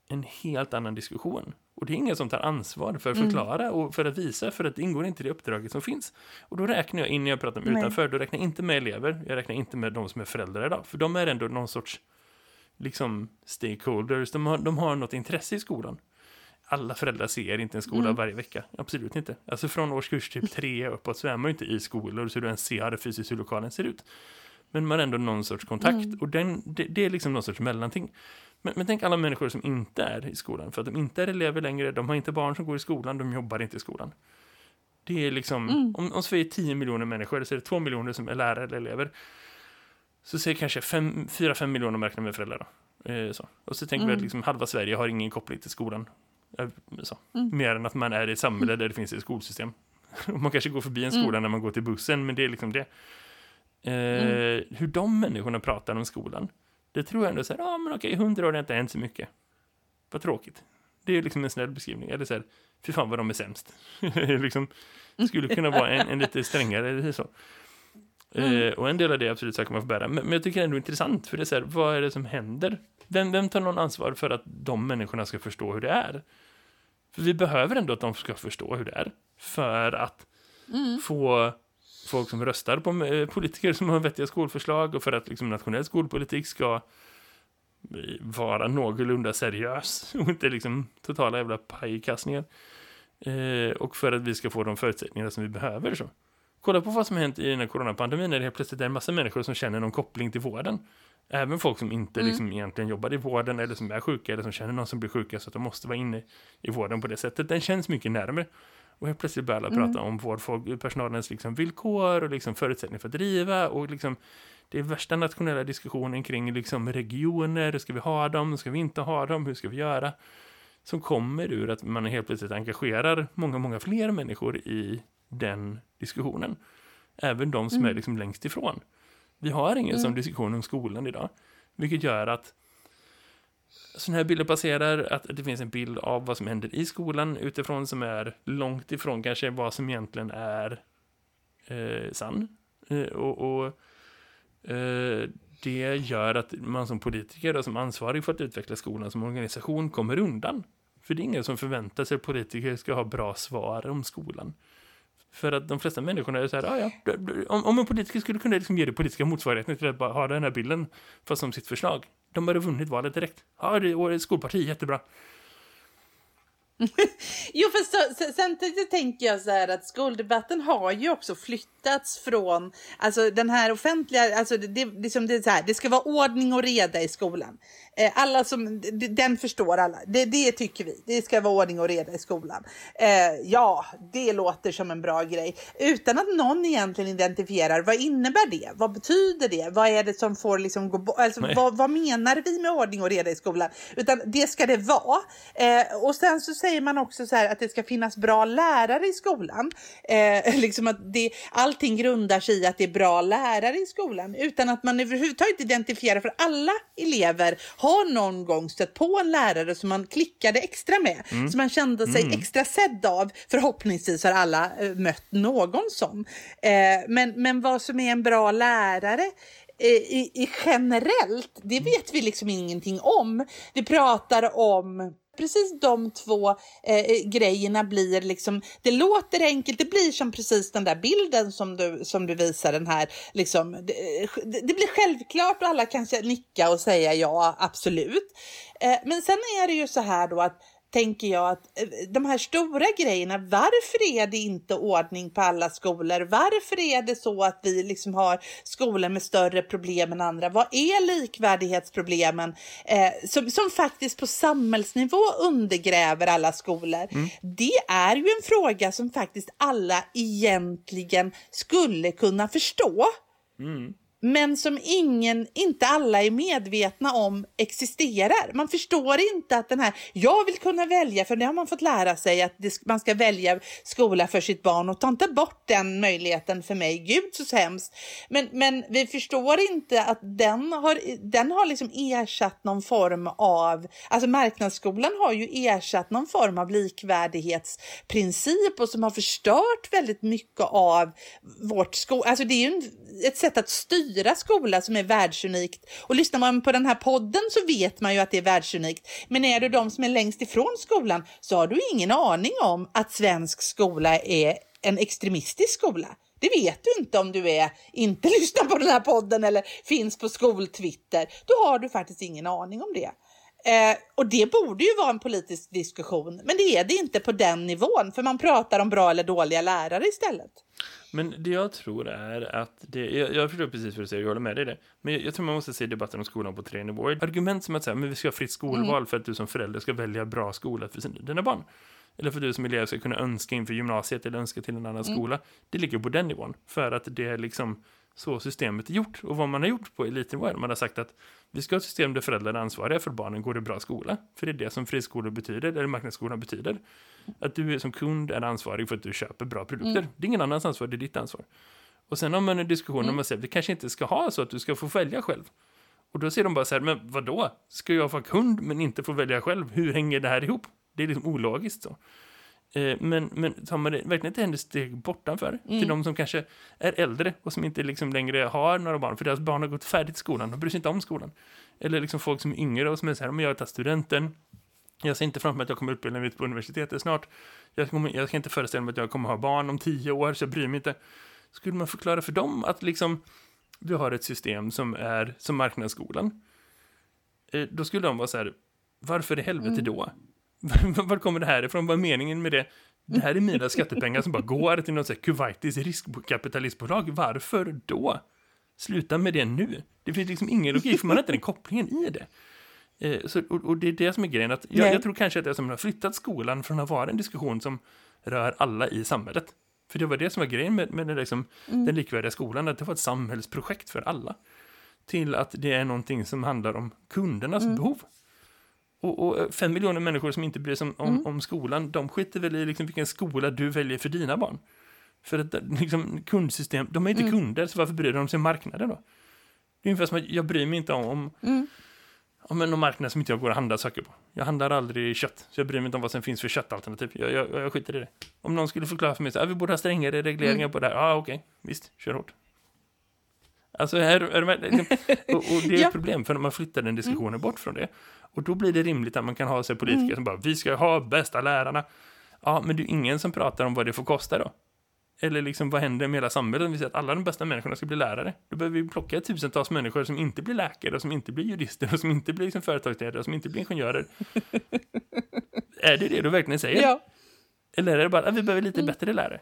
en helt annan diskussion. Och det är ingen som tar ansvar för att mm. förklara mm. och för att visa, för att det ingår inte i det uppdraget som finns. Och då räknar jag in när jag pratar med Nej. utanför, då räknar jag inte med elever, jag räknar inte med de som är föräldrar idag, för de är ändå någon sorts liksom stakeholders, de har, de har något intresse i skolan. Alla föräldrar ser inte en skola mm. varje vecka, absolut inte. Alltså från årskurs typ tre uppåt så är man ju inte i skolor så du ens ser fysiskt hur lokalen ser ut. Men man har ändå någon sorts kontakt mm. och den, det, det, är liksom någon sorts mellanting. Men, men, tänk alla människor som inte är i skolan för att de inte är elever längre, de har inte barn som går i skolan, de jobbar inte i skolan. Det är liksom, mm. om, om Sverige är 10 miljoner människor så är det 2 miljoner som är lärare eller elever så säger kanske 4-5 miljoner märkna med föräldrar. Då. Eh, så. Och så tänker mm. vi att mm. liksom, halva Sverige har ingen koppling till skolan. Eh, Så. Mer än att man är i ett samhälle där det finns ett skolsystem. man kanske går förbi en skola när man går till bussen, men det är liksom det. Eh, Hur de människorna pratar om skolan, det tror jag ändå så här, ja ah, men okej, hundra år har inte hänt så mycket. Vad tråkigt. Det är liksom en snäll beskrivning. Eller så här, fy fan vad de är sämst. liksom, skulle kunna vara en, en lite strängare eller så. Eh, och en del av det är absolut saker man får bära. Men, men jag tycker det är ändå intressant, för det är så här, vad är det som händer? Vem, vem tar någon ansvar för att de människorna ska förstå hur det är? För vi behöver ändå att de ska förstå hur det är. För att få folk som röstar på eh, politiker som har vettiga skolförslag och för att liksom, nationell skolpolitik ska eh, vara någorlunda seriös och inte liksom totala jävla pajkastningar. Eh, och för att vi ska få de förutsättningar som vi behöver. så. Kolla på vad som har hänt i den här coronapandemin när det helt plötsligt är en massa människor som känner någon koppling till vården. Även folk som inte liksom egentligen jobbar i vården eller som är sjuka eller som känner någon som blir sjuka så att de måste vara inne i vården på det sättet. Den känns mycket närmare. Och helt plötsligt börjar alla prata om vårdfolk, personalens liksom villkor och liksom förutsättningar för att driva och liksom det är värsta nationella diskussionen kring liksom regioner, ska vi ha dem, ska vi inte ha dem, hur ska vi göra? Som kommer ur att man helt plötsligt engagerar många, många fler människor i den diskussionen. Även de som är liksom längst ifrån. Vi har ingen sån diskussion om skolan idag. Vilket gör att sådana här bilder passerar, att det finns en bild av vad som händer i skolan utifrån som är långt ifrån kanske vad som egentligen är eh, sann. Eh, och och eh, det gör att man som politiker och som ansvarig för att utveckla skolan som organisation kommer undan. För det är ingen som förväntar sig att politiker ska ha bra svar om skolan. För att de flesta människorna är så här, ah, ja, om, om en politiker skulle kunna liksom ge det politiska motsvarigheten till att bara ha den här bilden fast som sitt förslag. De hade vunnit valet direkt. Ja, det är skolparti, jättebra. Jo, för så, så, samtidigt tänker jag så här att skoldebatten har ju också flyttats från, alltså den här offentliga, alltså det, det, liksom det, är så här, det ska vara ordning och reda i skolan. Eh, alla som, den förstår alla, det, det tycker vi, det ska vara ordning och reda i skolan. Eh, ja, det låter som en bra grej, utan att någon egentligen identifierar vad innebär det, vad betyder det, vad är det som får liksom gå alltså, vad, vad menar vi med ordning och reda i skolan? Utan det ska det vara. Eh, och sen så säger man också så här att det ska finnas bra lärare i skolan. Eh, liksom att det, allting grundar sig i att det är bra lärare i skolan utan att man överhuvudtaget identifierar för alla elever har någon gång stött på en lärare som man klickade extra med, som man kände sig extra sedd av. Förhoppningsvis har alla eh, mött någon sån. Eh, men, men vad som är en bra lärare eh, i, i generellt, det vet vi liksom ingenting om. Vi pratar om precis de två eh, eh, grejerna blir liksom, det låter enkelt, det blir som precis den där bilden som du, som du visar den här, liksom, det, eh, det blir självklart och alla kan nicka och säga ja, absolut. Eh, men sen är det ju så här då att tänker jag att eh, de här stora grejerna, varför är det inte ordning på alla skolor? Varför är det så att vi liksom har skolor med större problem än andra? Vad är likvärdighetsproblemen eh, som, som faktiskt på samhällsnivå undergräver alla skolor? Det är ju en fråga som faktiskt alla egentligen skulle kunna förstå men som ingen, inte alla är medvetna om existerar. Man förstår inte att den här, jag vill kunna välja, för det har man fått lära sig att det, man ska välja skola för sitt barn och ta inte bort den möjligheten för mig, gud så hemskt. Men, men vi förstår inte att den har, den har liksom ersatt någon form av, alltså marknadsskolan har ju ersatt någon form av likvärdighetsprincip och som har förstört väldigt mycket av vårt skola, alltså det är ju ett sätt att styra skola som är världsunikt. Och lyssnar man på den här podden så vet man ju att det är världsunikt. Men är du de som är längst ifrån skolan så har du ingen aning om att svensk skola är en extremistisk skola. Det vet du inte om du är, inte lyssnar på den här podden eller finns på skoltwitter. Då har du faktiskt ingen aning om det. Eh, och det borde ju vara en politisk diskussion, men det är det inte på den nivån, för man pratar om bra eller dåliga lärare istället. Men det jag tror är att det, jag, jag förstår precis vad du säger, jag håller med dig i det. Men jag, jag tror man måste se debatten om skolan på tre nivåer. Argument som att säga, men vi ska ha fritt skolval för att du som förälder ska välja bra skola för sin, dina barn. Eller för att du som elev ska kunna önska inför gymnasiet eller önska till en annan skola. Det ligger på den nivån. För att det är liksom så systemet är gjort. Och vad man har gjort på elitnivå är man har sagt att vi ska ha ett system där föräldrar är ansvariga för att barnen går i bra skola. För det är det som friskolor betyder, eller marknadsskolan betyder. Att du som kund är ansvarig för att du köper bra produkter. Mm. Det är ingen annans ansvar, det är ditt ansvar. Och sen har man en diskussion om att säga att vi kanske inte ska ha så att du ska få välja själv. Och då säger de bara så här, men vad då? Ska jag vara kund men inte få välja själv? Hur hänger det här ihop? Det är liksom ologiskt så. Eh, men, men tar man det verkligen ett enda steg bortanför till de som kanske är äldre och som inte liksom längre har några barn, för deras barn har gått färdigt skolan och bryr sig inte om skolan. Eller liksom folk som är yngre och som är så här, men jag tagit studenten, jag ser inte framför mig att jag kommer utbilda mig på universitetet snart. Jag, kommer, jag kan inte föreställa mig att jag kommer ha barn om tio år, så jag bryr mig inte. Skulle man förklara för dem att liksom, vi har ett system som är som marknadsskolan, eh, då skulle de vara så här, varför i helvete då? Var, kommer det här ifrån? Vad är meningen med det? Det här är mina skattepengar som bara går till något Kuwaitis riskkapitalistbolag. Varför då? Sluta med det nu. Det finns liksom ingen logik, för man har inte den kopplingen i det. Eh, så, och, och det är det som är grejen. Att jag, jag tror kanske att det som har flyttat skolan från att vara en diskussion som rör alla i samhället. För det var det som var grejen med, med den, liksom, den likvärdiga skolan, att det var ett samhällsprojekt för alla. Till att det är någonting som handlar om kundernas behov. Och, och fem miljoner människor som inte bryr sig om, om, om skolan, de skiter väl i liksom vilken skola du väljer för dina barn. För att liksom, kundsystem, de är inte kunder, så varför bryr de sig om marknaden då? Det är ungefär som att jag bryr mig inte om, om, om en marknad som inte jag går och handlar saker på. Jag handlar aldrig kött, så jag bryr mig inte om vad som finns för köttalternativ. Jag, jag, jag skiter i det. Om någon skulle förklara för mig att ah, vi borde ha strängare regleringar på det här, ja ah, okej, visst, kör hårt. Alltså, här, är de, liksom, och, och det är Ja. ett problem, för när man flyttar den diskussionen bort från det. Och då blir det rimligt att man kan ha sig politiker som bara, vi ska ha bästa lärarna. Ja, men det är ingen som pratar om vad det får kosta då. Eller liksom, vad händer med hela samhället om vi säger att alla de bästa människorna ska bli lärare? Då behöver vi plocka tusentals människor som inte blir läkare, och som inte blir jurister, och som inte blir liksom företagsledare, och som inte blir ingenjörer. är det det du verkligen säger? Ja. Eller är det bara att vi behöver lite bättre lärare?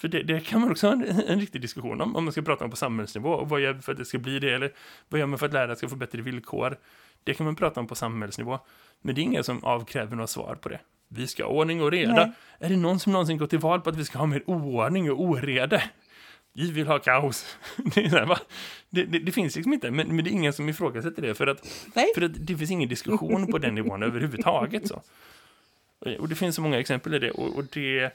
För det, det kan man också ha en, en riktig diskussion om, om man ska prata om på samhällsnivå. Och vad gör vi för att det ska bli det? Eller vad gör man för att lärare ska få bättre villkor? Det kan man prata om på samhällsnivå. Men det är ingen som avkräver några svar på det. Vi ska ha ordning och reda. Nej. Är det någon som någonsin gått till val på att vi ska ha mer oordning och oreda? Vi vill ha kaos. Det, här, det, det, det finns liksom inte, men, men det är ingen som ifrågasätter det. För att, Nej. för att det finns ingen diskussion på den nivån överhuvudtaget. Så. Och det finns så många exempel i det. Och, och det,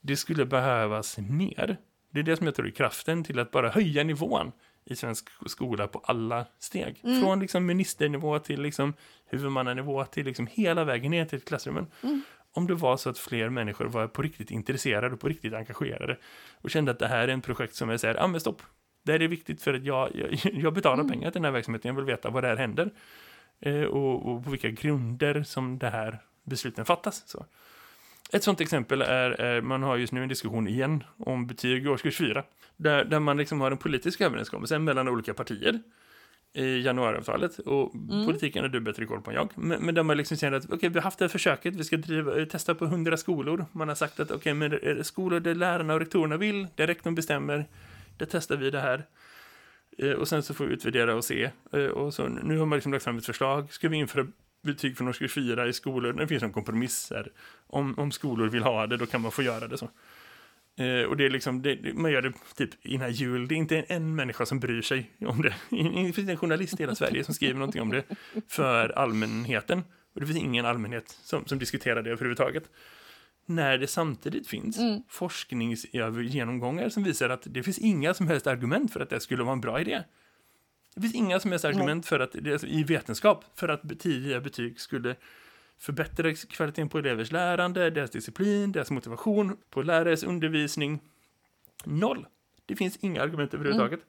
det skulle behövas mer. Det är det som jag tror är kraften till att bara höja nivån i svensk skola på alla steg. Från liksom ministernivå till liksom huvudmannanivå till liksom hela vägen ner till klassrummen. Om det var så att fler människor var på riktigt intresserade och på riktigt engagerade och kände att det här är en projekt som är så här, ja men stopp, det här är viktigt för att jag, jag, jag betalar pengar till den här verksamheten, jag vill veta vad det här händer eh, och, och på vilka grunder som det här besluten fattas. Så. Ett sånt exempel är, är, man har just nu en diskussion igen om betyg i årskurs 4. Där, där man liksom har en politisk överenskommelse mellan olika partier i januariavtalet. Och politiken har du bättre koll på än jag. Men, men där man liksom säger att okej, vi har haft det här försöket, vi ska driva, eh, testa på 100 skolor. Man har sagt att okej, men är det skolor där lärarna och rektorerna vill, där rektorn bestämmer, där testar vi det här. Eh, Och sen så får vi utvärdera och se. Eh, Och så nu har man liksom lagt fram ett förslag. Ska vi införa betyg från årskurs 4 i skolor? Det finns en kompromiss här. Om, om skolor vill ha det, då kan man få göra det så. Eh, och det är liksom, det, man gör det typ innan jul. Det är inte en människa som bryr sig om det. Det finns en journalist i hela Sverige som skriver någonting om det för allmänheten. Och det finns ingen allmänhet som, som diskuterar det överhuvudtaget. När det samtidigt finns forskningsgenomgångar som visar att det finns inga som helst argument för att det skulle vara en bra idé. Det finns inga som helst argument för att, det- i vetenskap för att tidiga betyg skulle förbättra kvaliteten på elevers lärande, deras disciplin, deras motivation, på lärares undervisning. Noll. Det finns inga argument överhuvudtaget.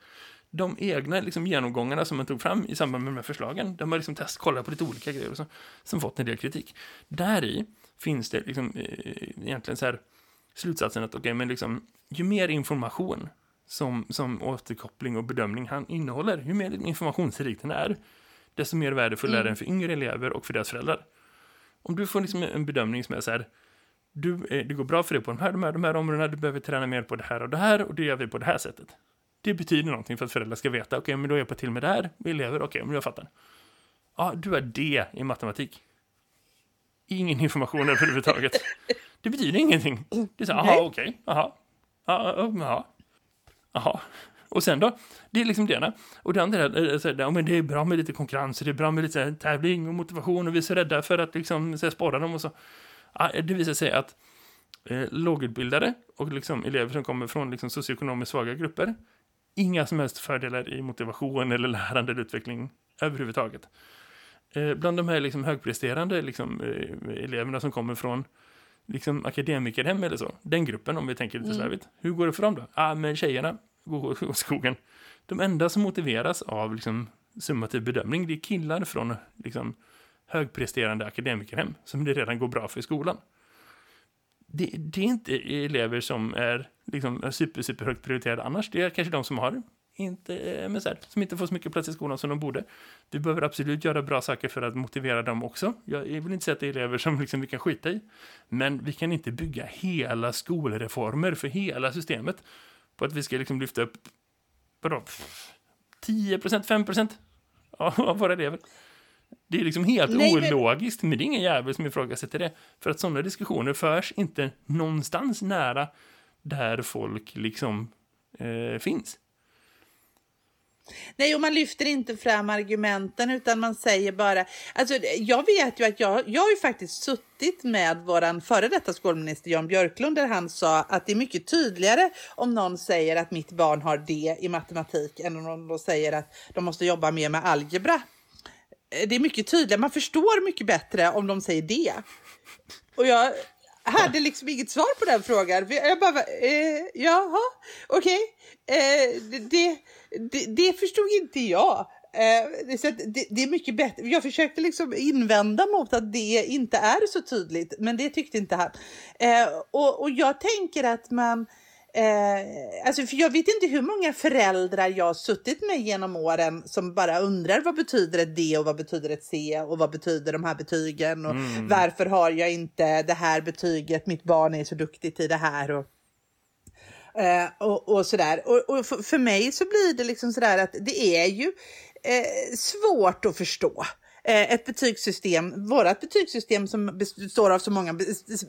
De egna liksom, genomgångarna som man tog fram i samband med de här förslagen, de har liksom test, kollat på lite olika grejer och så, som fått en del kritik. Där i finns det liksom, eh, egentligen så här slutsatsen att okej, men liksom, ju mer information som, som återkoppling och bedömning han innehåller, ju mer informationsrik den är, desto mer värdefull är den för yngre elever och för deras föräldrar. Om du får liksom en bedömning som är så här, du, eh, det går bra för dig på de här, de här, de här områdena, du behöver träna mer på det här och det här och det gör vi på det här sättet. Det betyder någonting för att föräldrar ska veta, okej, men då hjälper jag till med det här, och elever, okej, men jag fattar. Ja, du är det i matematik. Ingen information överhuvudtaget. Det betyder ingenting. Det är så här, jaha, okej, jaha, ja, ja, jaha, jaha, Och sen då? Det är liksom det ena. Och det andra är att ja, men det är bra med lite konkurrens, det är bra med lite tävling och motivation och vi är så rädda för att liksom så här, spara dem och så. Ja, det visar sig att eh, lågutbildade och liksom elever som kommer från liksom, socioekonomiskt svaga grupper inga som helst fördelar i motivation eller lärande eller utveckling överhuvudtaget. Eh, bland de här liksom, högpresterande liksom, eh, eleverna som kommer från liksom, akademikerhem eller så, den gruppen om vi tänker lite mm. slarvigt, hur går det för dem då? Ja, ah, men tjejerna går åt skogen. De enda som motiveras av liksom, summativ bedömning, det är killar från liksom, högpresterande akademikerhem som det redan går bra för i skolan det, det, är inte elever som är liksom, super, super högt prioriterade annars. Det är kanske de som har inte MSR, som inte får så mycket plats i skolan som de borde. Vi behöver absolut göra bra saker för att motivera dem också. Jag vill inte säga att det är elever som liksom vi kan skita i. Men vi kan inte bygga hela skolreformer för hela systemet på att vi ska liksom lyfta upp vadå, 10%, 5% av våra elever. Det är liksom helt Nej, ologiskt, men... men det är ingen jävel som ifrågasätter det. För att sådana diskussioner förs inte någonstans nära där folk liksom eh, finns. Nej, och man lyfter inte fram argumenten utan man säger bara... Alltså, jag vet ju att jag, jag har ju faktiskt suttit med vår före detta skolminister Jan Björklund där han sa att det är mycket tydligare om någon säger att mitt barn har det i matematik än om någon säger att de måste jobba mer med algebra. Eh, det är mycket tydligare, man förstår mycket bättre om de säger det. Och jag hade liksom inget svar på den frågan. Jag bara, eh, jaha, okej. Okay. Eh, det, det, det, förstod inte jag. Eh, så det, det, är mycket bättre. Jag försökte liksom invända mot att det inte är så tydligt, men det tyckte inte han. Eh, och, och jag tänker att man Eh, alltså för jag vet inte hur många föräldrar jag har suttit med genom åren som bara undrar vad betyder ett D och vad betyder ett C och vad betyder de här betygen och mm. varför har jag inte det här betyget, mitt barn är så duktigt i det här. Och, eh, och, och sådär. Och, och för, för, mig så blir det liksom sådär att det är ju eh, svårt att förstå. Eh, ett betygssystem, vårt betygssystem som består av så många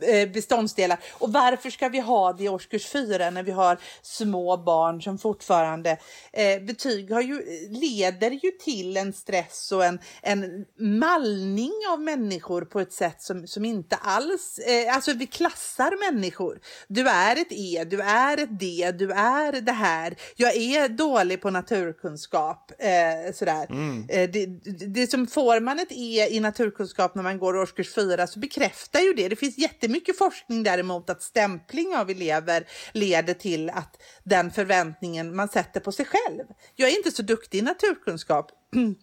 eh, beståndsdelar. Och varför ska vi ha det i årskurs fyra när vi har små barn som fortfarande... Eh, betyg har ju, leder ju till en stress och en, en mallning av människor på ett sätt som, som inte alls... Eh, alltså vi klassar människor. Du är ett E, du är ett D, du är det här. Jag är dålig på naturkunskap. Eh, sådär. Mm. Eh, det, det som får man ett E i naturkunskap när man går årskurs 4 så bekräftar ju det. Det finns jättemycket forskning däremot att stämpling av elever leder till att den förväntningen man sätter på sig själv. Jag är inte så duktig i naturkunskap.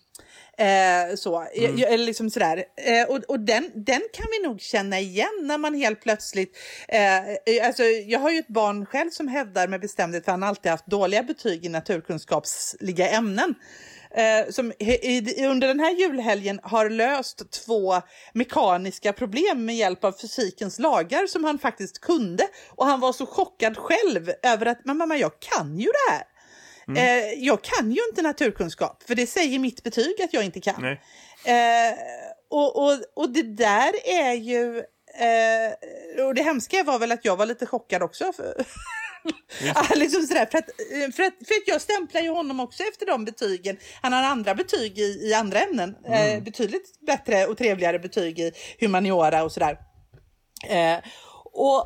Eh, så, mm. jag, liksom sådär. Eh, och och den, den kan vi nog känna igen när man helt plötsligt... Eh, alltså, jag har ju ett barn själv som hävdar med bestämdhet för han alltid haft dåliga betyg i naturkunskapsliga ämnen eh, som i, under den här julhelgen har löst två mekaniska problem med hjälp av fysikens lagar som han faktiskt kunde. Och han var så chockad själv över att men mamma, jag kan ju det här. Mm. Eh, jag kan ju inte naturkunskap, för det säger mitt betyg att jag inte kan. Eh, och, och, och det där är ju... Eh, och det hemska var väl att jag var lite chockad också. För, liksom sådär, för, att, eh, för, att, för att jag stämplar ju honom också efter de betygen. Han har andra betyg i, i andra ämnen. Eh, mm. Eh, betydligt bättre och trevligare betyg i humaniora och sådär. Eh, och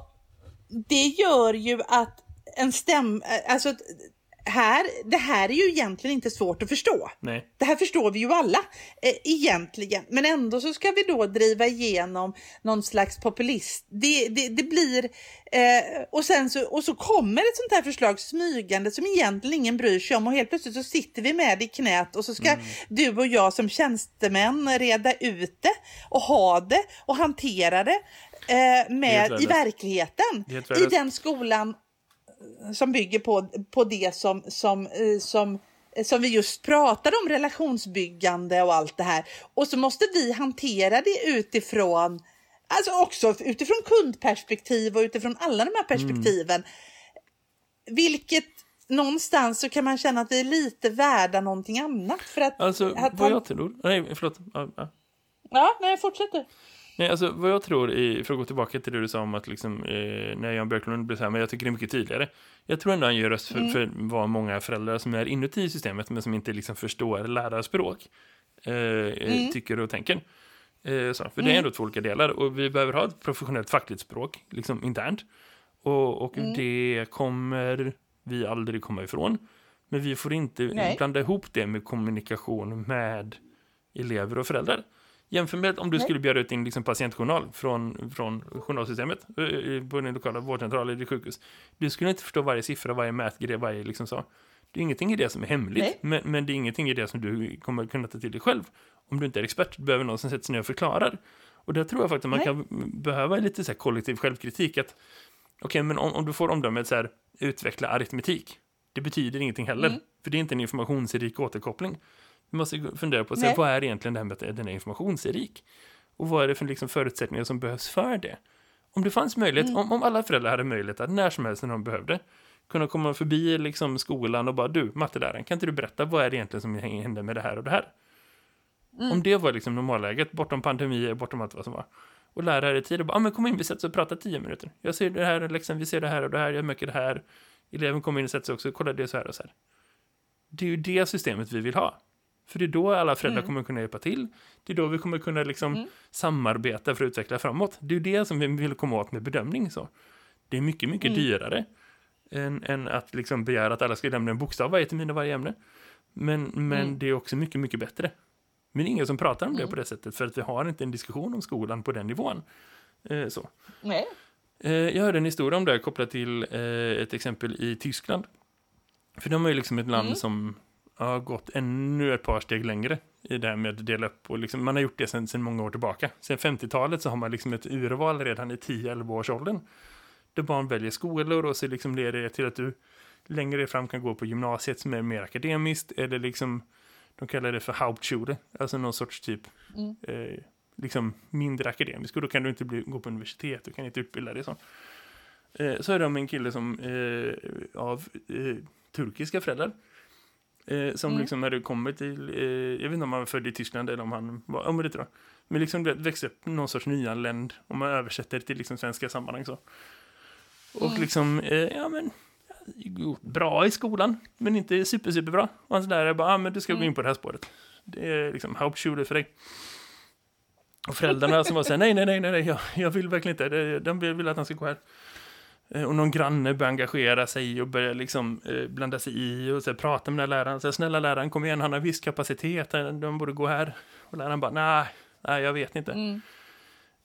det gör ju att en stäm... Eh, alltså här, det här är ju egentligen inte svårt att förstå. Nej. Det här förstår vi ju alla eh, egentligen. Men ändå så ska vi då driva igenom någon slags populist. Det, det, det blir... Eh, och, sen så, och så kommer ett sånt här förslag smygande som egentligen ingen bryr sig om och helt plötsligt så sitter vi med det i knät och så ska mm. du och jag som tjänstemän reda ut det och ha det och hantera det eh, med i verkligheten. I den skolan som bygger på, på det som, som, eh, som, som vi just pratade om, relationsbyggande och allt det här. Och så måste vi hantera det utifrån, alltså också utifrån kundperspektiv och utifrån alla de här perspektiven. Mm. Vilket någonstans så kan man känna att vi är lite värda någonting annat. För att, alltså, att vad jag tror, nej förlåt. Ja nej fortsätt du. Nej, alltså vad jag tror, i, för att gå tillbaka till det du sa om att liksom, eh, när Jan Björklund blir så här, men jag tycker det är mycket tydligare. Jag tror ändå han gör röst för, Mm. för vad många föräldrar som är inuti systemet, men som inte liksom förstår lärarspråk, eh, eh, tycker och tänker. Eh, så, för det är ändå två olika delar, och vi behöver ha ett professionellt fackligt språk, liksom internt. Och, och det kommer vi aldrig komma ifrån. Men vi får inte Nej. blanda ihop det med kommunikation med elever och föräldrar. Jämför med om du skulle bjöda ut din liksom, patientjournal från, från journalsystemet eh, på din lokala vårdcentral eller ditt sjukhus. Du skulle inte förstå varje siffra, varje mätgrej, varje liksom så. Det är ingenting i det som är hemligt, Nej. men, men det är ingenting i det som du kommer kunna ta till dig själv. Om du inte är expert, du behöver någon som sätter sig ner och förklarar. Och där tror jag faktiskt att man Nej. kan behöva lite så kollektiv självkritik. att Okej, men om, om du får omdömet så här, utveckla aritmetik. Det betyder ingenting heller, Mm. för det är inte en informationsrik återkoppling. Vi måste fundera på så här, vad är egentligen det här med att den är informationsrik? Och vad är det för liksom förutsättningar som behövs för det? Om det fanns möjlighet, Mm. om, om alla föräldrar hade möjlighet att när som helst när de behövde kunna komma förbi liksom skolan och bara du, matteläraren, kan inte du berätta vad är det egentligen som händer med det här och det här? Mm. Om det var liksom normalläget, bortom pandemier, bortom allt vad som var. Och lärare i tid och bara, ah, men kom in, vi sätter oss och pratar tio minuter. Jag ser det här, liksom, vi ser det här och det här, jag märker det här. Eleven kommer in och sätter sig också, kolla det så här och så här. Det är ju det systemet vi vill ha. För det är då alla föräldrar kommer kunna hjälpa till. Det är då vi kommer kunna liksom samarbeta för att utveckla framåt. Det är det som vi vill komma åt med bedömning. Så. Det är mycket, mycket dyrare än, än att liksom begära att alla ska lämna en bokstav varje termin och varje ämne. Men, men det är också mycket, mycket bättre. Men det är ingen som pratar om det på det sättet för att vi har inte en diskussion om skolan på den nivån. Eh, så. Nej. Eh, jag hörde en historia om det kopplat till eh, ett exempel i Tyskland. För de är ju liksom ett land som har gått ännu ett par steg längre i det här med att dela upp. Och liksom, man har gjort det sedan, sedan många år tillbaka. Sen 50-talet så har man liksom ett urval redan i 10-11 års åldern. Där barn väljer skolor och så liksom leder det till att du längre fram kan gå på gymnasiet som är mer akademiskt. Eller liksom, de kallar det för Hauptschule. Alltså någon sorts typ eh, liksom mindre akademisk. Och då kan du inte bli, gå på universitet, du kan inte utbilda dig så. Eh, så är det om en kille som eh, av eh, turkiska föräldrar. Eh, som liksom hade kommit till, eh, jag vet inte om han var född i Tyskland eller om han var, ja men det tror jag. Men liksom växte upp någon sorts nyanländ, om man översätter det till liksom svenska sammanhang så. Och liksom, eh, ja men, bra i skolan, men inte super, superbra. Och hans lärare bara, ah, men du ska gå in på det här spåret. Det är liksom Hauptschule för dig. Och föräldrarna som var så här, nej, nej, nej, nej, jag, jag vill verkligen inte, de vill att han ska gå här. Eh, Och någon granne börjar engagera sig och börjar liksom eh, blanda sig i och så här, prata med den här läraren. Så här, snälla läraren, kom igen, han har viss kapacitet, han- de borde gå här. Och läraren bara, nej, nej, jag vet inte. Mm.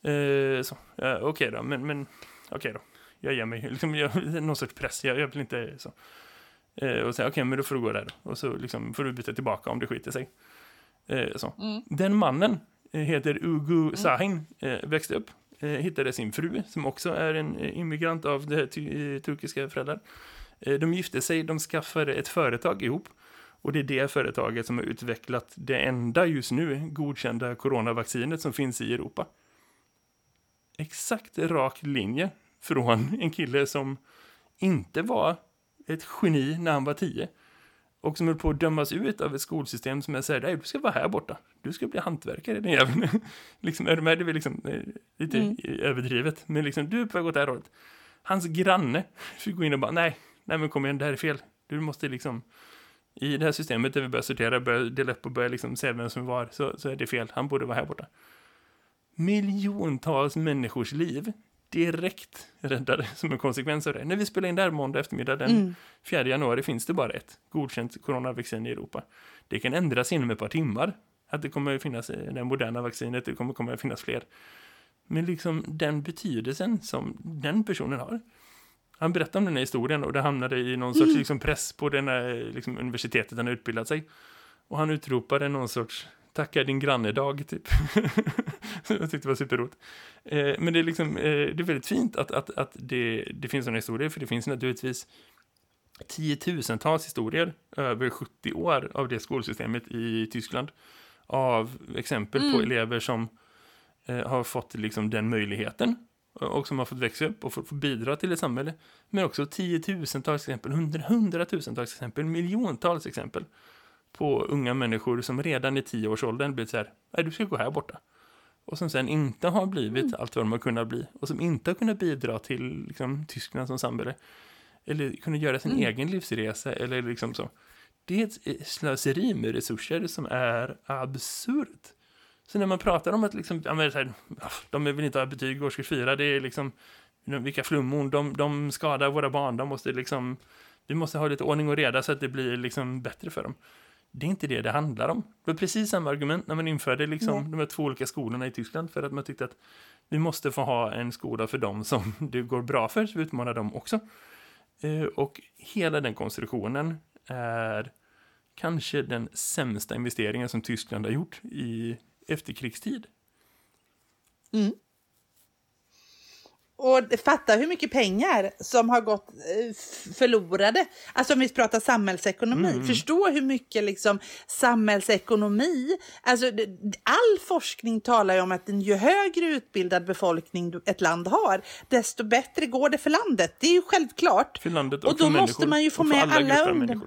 Eh, så, eh, okej då, men, men okej då. Jag ger mig, liksom, jag, någon sorts press, jag, jag vill inte så. Eh, och säga, okej, men då får du gå där. Och så liksom, får du byta tillbaka om det skiter sig. Eh, så. Den mannen eh, heter Ugu Sahin, eh, växte upp, eh, Eh, hittade sin fru som också är en eh, immigrant av det här eh, turkiska föräldrar. De gifte sig, de skaffade ett företag ihop. Och det är det företaget som har utvecklat det enda just nu godkända coronavaccinet som finns i Europa. Exakt rak linje från en kille som inte var ett geni när han var tio. Och som höll på att dömas ut av ett skolsystem som är så här, nej du ska vara här borta. Du ska bli hantverkare din jävel. liksom, är du med? Det är liksom eh, lite överdrivet. Men liksom, du är på väg åt det här hållet. Hans granne fick gå in och bara, nej, nej men kom igen, det här är fel. Du måste liksom, i det här systemet där vi börjar sortera, börjar dela upp och börjar liksom se vem som var, så, så är det fel. Han borde vara här borta. Miljontals människors liv direkt räddade som en konsekvens av det. När vi spelar in det här måndag eftermiddag den 4 januari finns det bara ett godkänt coronavaccin i Europa. Det kan ändras inom ett par timmar. Att det kommer att finnas eh, det moderna vaccinet, det kommer, kommer att finnas fler. Men liksom den betydelsen som den personen har. Han berättade om den här historien och det hamnade i någon sorts liksom, press på den här, liksom, universitetet han utbildat sig. Och han utropade någon sorts tacka din granne-dag typ. jag tyckte det var superroligt. Eh, men det är liksom, eh, det är väldigt fint att, att, att det, det finns sådana historier, för det finns naturligtvis tiotusentals historier över 70 år av det skolsystemet i Tyskland. Av exempel på elever som eh, har fått liksom den möjligheten och som har fått växa upp och fått, fått bidra till ett samhälle. Men också tiotusentals exempel, hundra, hundratusentals exempel, miljontals exempel på unga människor som redan i tioårsåldern blivit så här, nej du ska gå här borta. och som sen inte har blivit mm. allt vad de har kunnat bli och som inte har kunnat bidra till liksom, Tyskland som samhälle eller kunna göra sin mm. egen livsresa eller liksom så. Det är ett slöseri med resurser som är absurt. Så när man pratar om att liksom, ja, men, så här, de vill inte ha betyg i årskurs fyra, det är liksom vilka flummor, de, de skadar våra barn, de måste liksom, vi måste ha lite ordning och reda så att det blir liksom bättre för dem. Det är inte det det handlar om. Det var precis samma argument när man införde liksom de här två olika skolorna i Tyskland för att man tyckte att vi måste få ha en skola för dem som det går bra för, så vi utmanar dem också. Eh, och hela den konstruktionen är kanske den sämsta investeringen som Tyskland har gjort i efterkrigstid. Mm. Och fatta hur mycket pengar som har gått eh, förlorade. Alltså om vi pratar samhällsekonomi. Mm. Förstå hur mycket liksom samhällsekonomi, alltså all forskning talar ju om att ju högre utbildad befolkning ett land har, desto bättre går det för landet. Det är ju självklart. För landet och, och då måste man ju få med alla, alla under...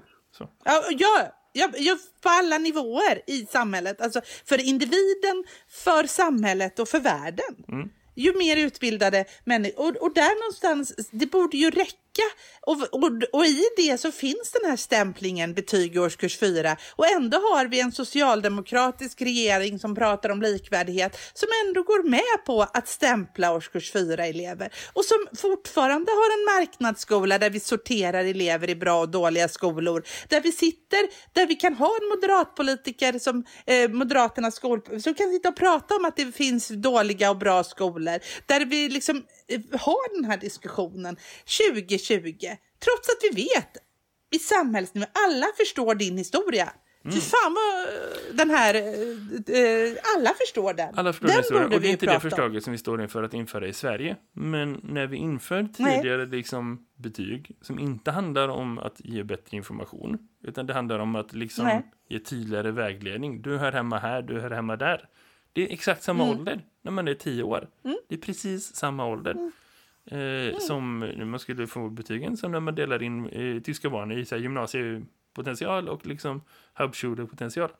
Ja, ja, Ja, ja, på alla nivåer i samhället. Alltså för individen, för samhället och för världen. Mm ju mer utbildade människor. Och, och där någonstans, det borde ju räcka och, och, och, i det så finns den här stämplingen betyg i årskurs 4 och ändå har vi en socialdemokratisk regering som pratar om likvärdighet som ändå går med på att stämpla årskurs 4-elever och som fortfarande har en marknadsskola där vi sorterar elever i bra och dåliga skolor, där vi sitter, där vi kan ha en moderatpolitiker som eh, Moderaternas skol, som kan sitta och prata om att det finns dåliga och bra skolor, där vi liksom eh, har den här diskussionen 20 2020. Trots att vi vet i samhällsnivå, alla förstår din historia. Mm. Fy fan vad den här, eh, alla förstår den. Alla förstår den historien. Och det är inte det förslaget som vi står inför att införa i Sverige. Men när vi inför tidigare liksom betyg som inte handlar om att ge bättre information. Utan det handlar om att liksom Nej. ge tydligare vägledning. Du hör hemma här, du hör hemma där. Det är exakt samma mm. ålder när man är tio år. Mm. Det är precis samma ålder. Mm. Eh, mm. Som man skulle få betygen som när man delar in eh, tyska barn i så här, gymnasiepotential och liksom Hauptschule-potential.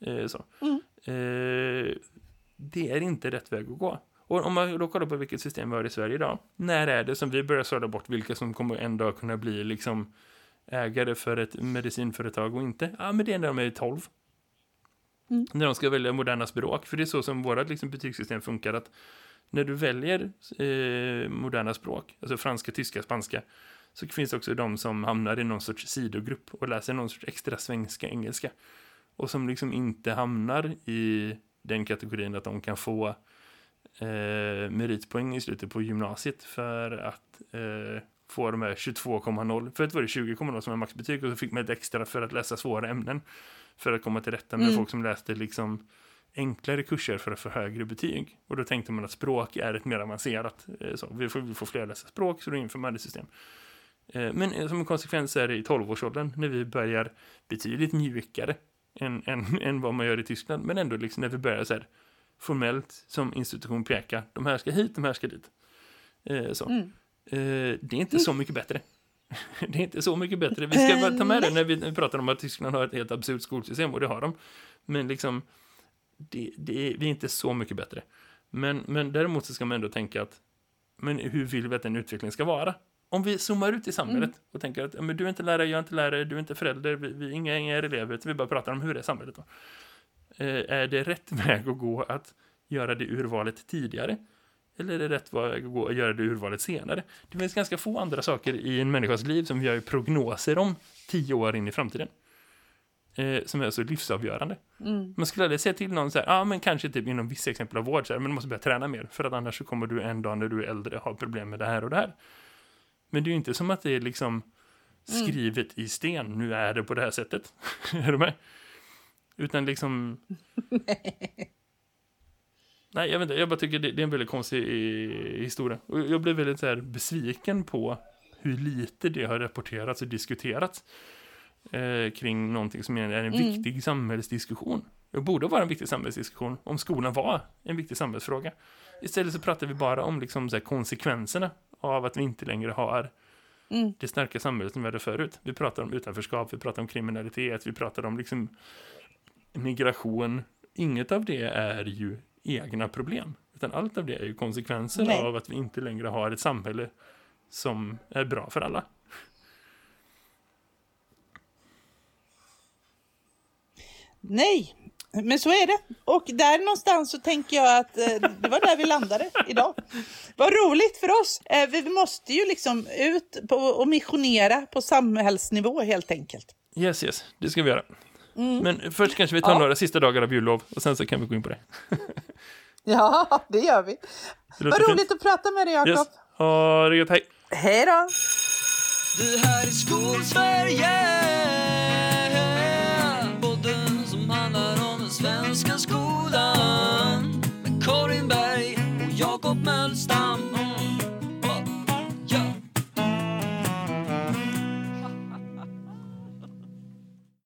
Eh, så. Mm. Eh, det är inte rätt väg att gå. Och om man då kollar på vilket system vi har i Sverige idag. När är det som vi börjar sålla bort vilka som kommer en dag kunna bli liksom ägare för ett medicinföretag och inte? Ja, men det är när de är 12. Mm. När de ska välja moderna språk. För det är så som vårt liksom, betygssystem funkar. att när du väljer eh, moderna språk, alltså franska, tyska, spanska, så finns det också de som hamnar i någon sorts sidogrupp och läser någon sorts extra svenska engelska. Och som liksom inte hamnar i den kategorin att de kan få eh, meritpoäng i slutet på gymnasiet för att eh, få de här 22,0. Förut var det 20,0 som var maxbetyg och så fick man ett extra för att läsa svåra ämnen. För att komma till rätta med mm. folk som läste liksom enklare kurser för att få högre betyg. Och då tänkte man att språk är ett mer avancerat. Eh, så vi, får, vi får fler läsa språk så då inför man det system. Eh, men eh, som en konsekvens är det i 12-årsåldern när vi börjar betydligt mjukare än, än, än vad man gör i Tyskland. Men ändå liksom när vi börjar så här, formellt som institution peka. De här ska hit, de här ska dit. så. Mm. det är inte så mycket bättre. det är inte så mycket bättre. Vi ska bara ta med det när vi pratar om att Tyskland har ett helt absurt skolsystem och det har de. Men liksom det, det, vi är inte så mycket bättre. Men, men däremot så ska man ändå tänka att men hur vill vi att den utvecklingen ska vara? Om vi zoomar ut i samhället mm. och tänker att men du är inte lärare, jag är inte lärare, du är inte förälder, vi, vi inga, inga elever, vi bara pratar om hur det är samhället då. Eh, är det rätt väg att gå att göra det urvalet tidigare? Eller är det rätt väg att gå att göra det urvalet senare? Det finns ganska få andra saker i en människas liv som vi gör prognoser om tio år in i framtiden eh, som är så livsavgörande. Mm. Man skulle aldrig säga till någon så här, ja ah, men kanske typ inom vissa exempel av vård, så här, men du måste börja träna mer, för att annars så kommer du en dag när du är äldre ha problem med det här och det här. Men det är ju inte som att det är liksom mm. skrivet mm. i sten, nu är det på det här sättet. är du med? Utan liksom... Nej, jag vet inte, jag bara tycker det, det är en väldigt konstig historia. Och jag blev väldigt så här besviken på hur lite det har rapporterats och diskuterats eh, kring någonting som är en mm. viktig samhällsdiskussion. Det borde vara en viktig samhällsdiskussion om skolan var en viktig samhällsfråga. Istället så pratar vi bara om liksom, så här, konsekvenserna av att vi inte längre har mm. det starka samhället som vi hade förut. Vi pratar om utanförskap, vi pratar om kriminalitet, vi pratar om liksom, migration. Inget av det är ju egna problem. Utan allt av det är ju konsekvenser Nej. av att vi inte längre har ett samhälle som är bra för alla. Nej, men så är det. Och där någonstans så tänker jag att eh, det var där vi landade idag. Vad roligt för oss. Eh, vi måste ju liksom ut och missionera på samhällsnivå helt enkelt. Yes, yes, det ska vi göra. Men först kanske vi tar Ja. några sista dagar av jullov och sen så kan vi gå in på det. Ja, det gör vi. det Vad roligt fint. att prata med dig, Jakob. Yes. Ha det gött, hej! Hej då! Det här är Skolsverige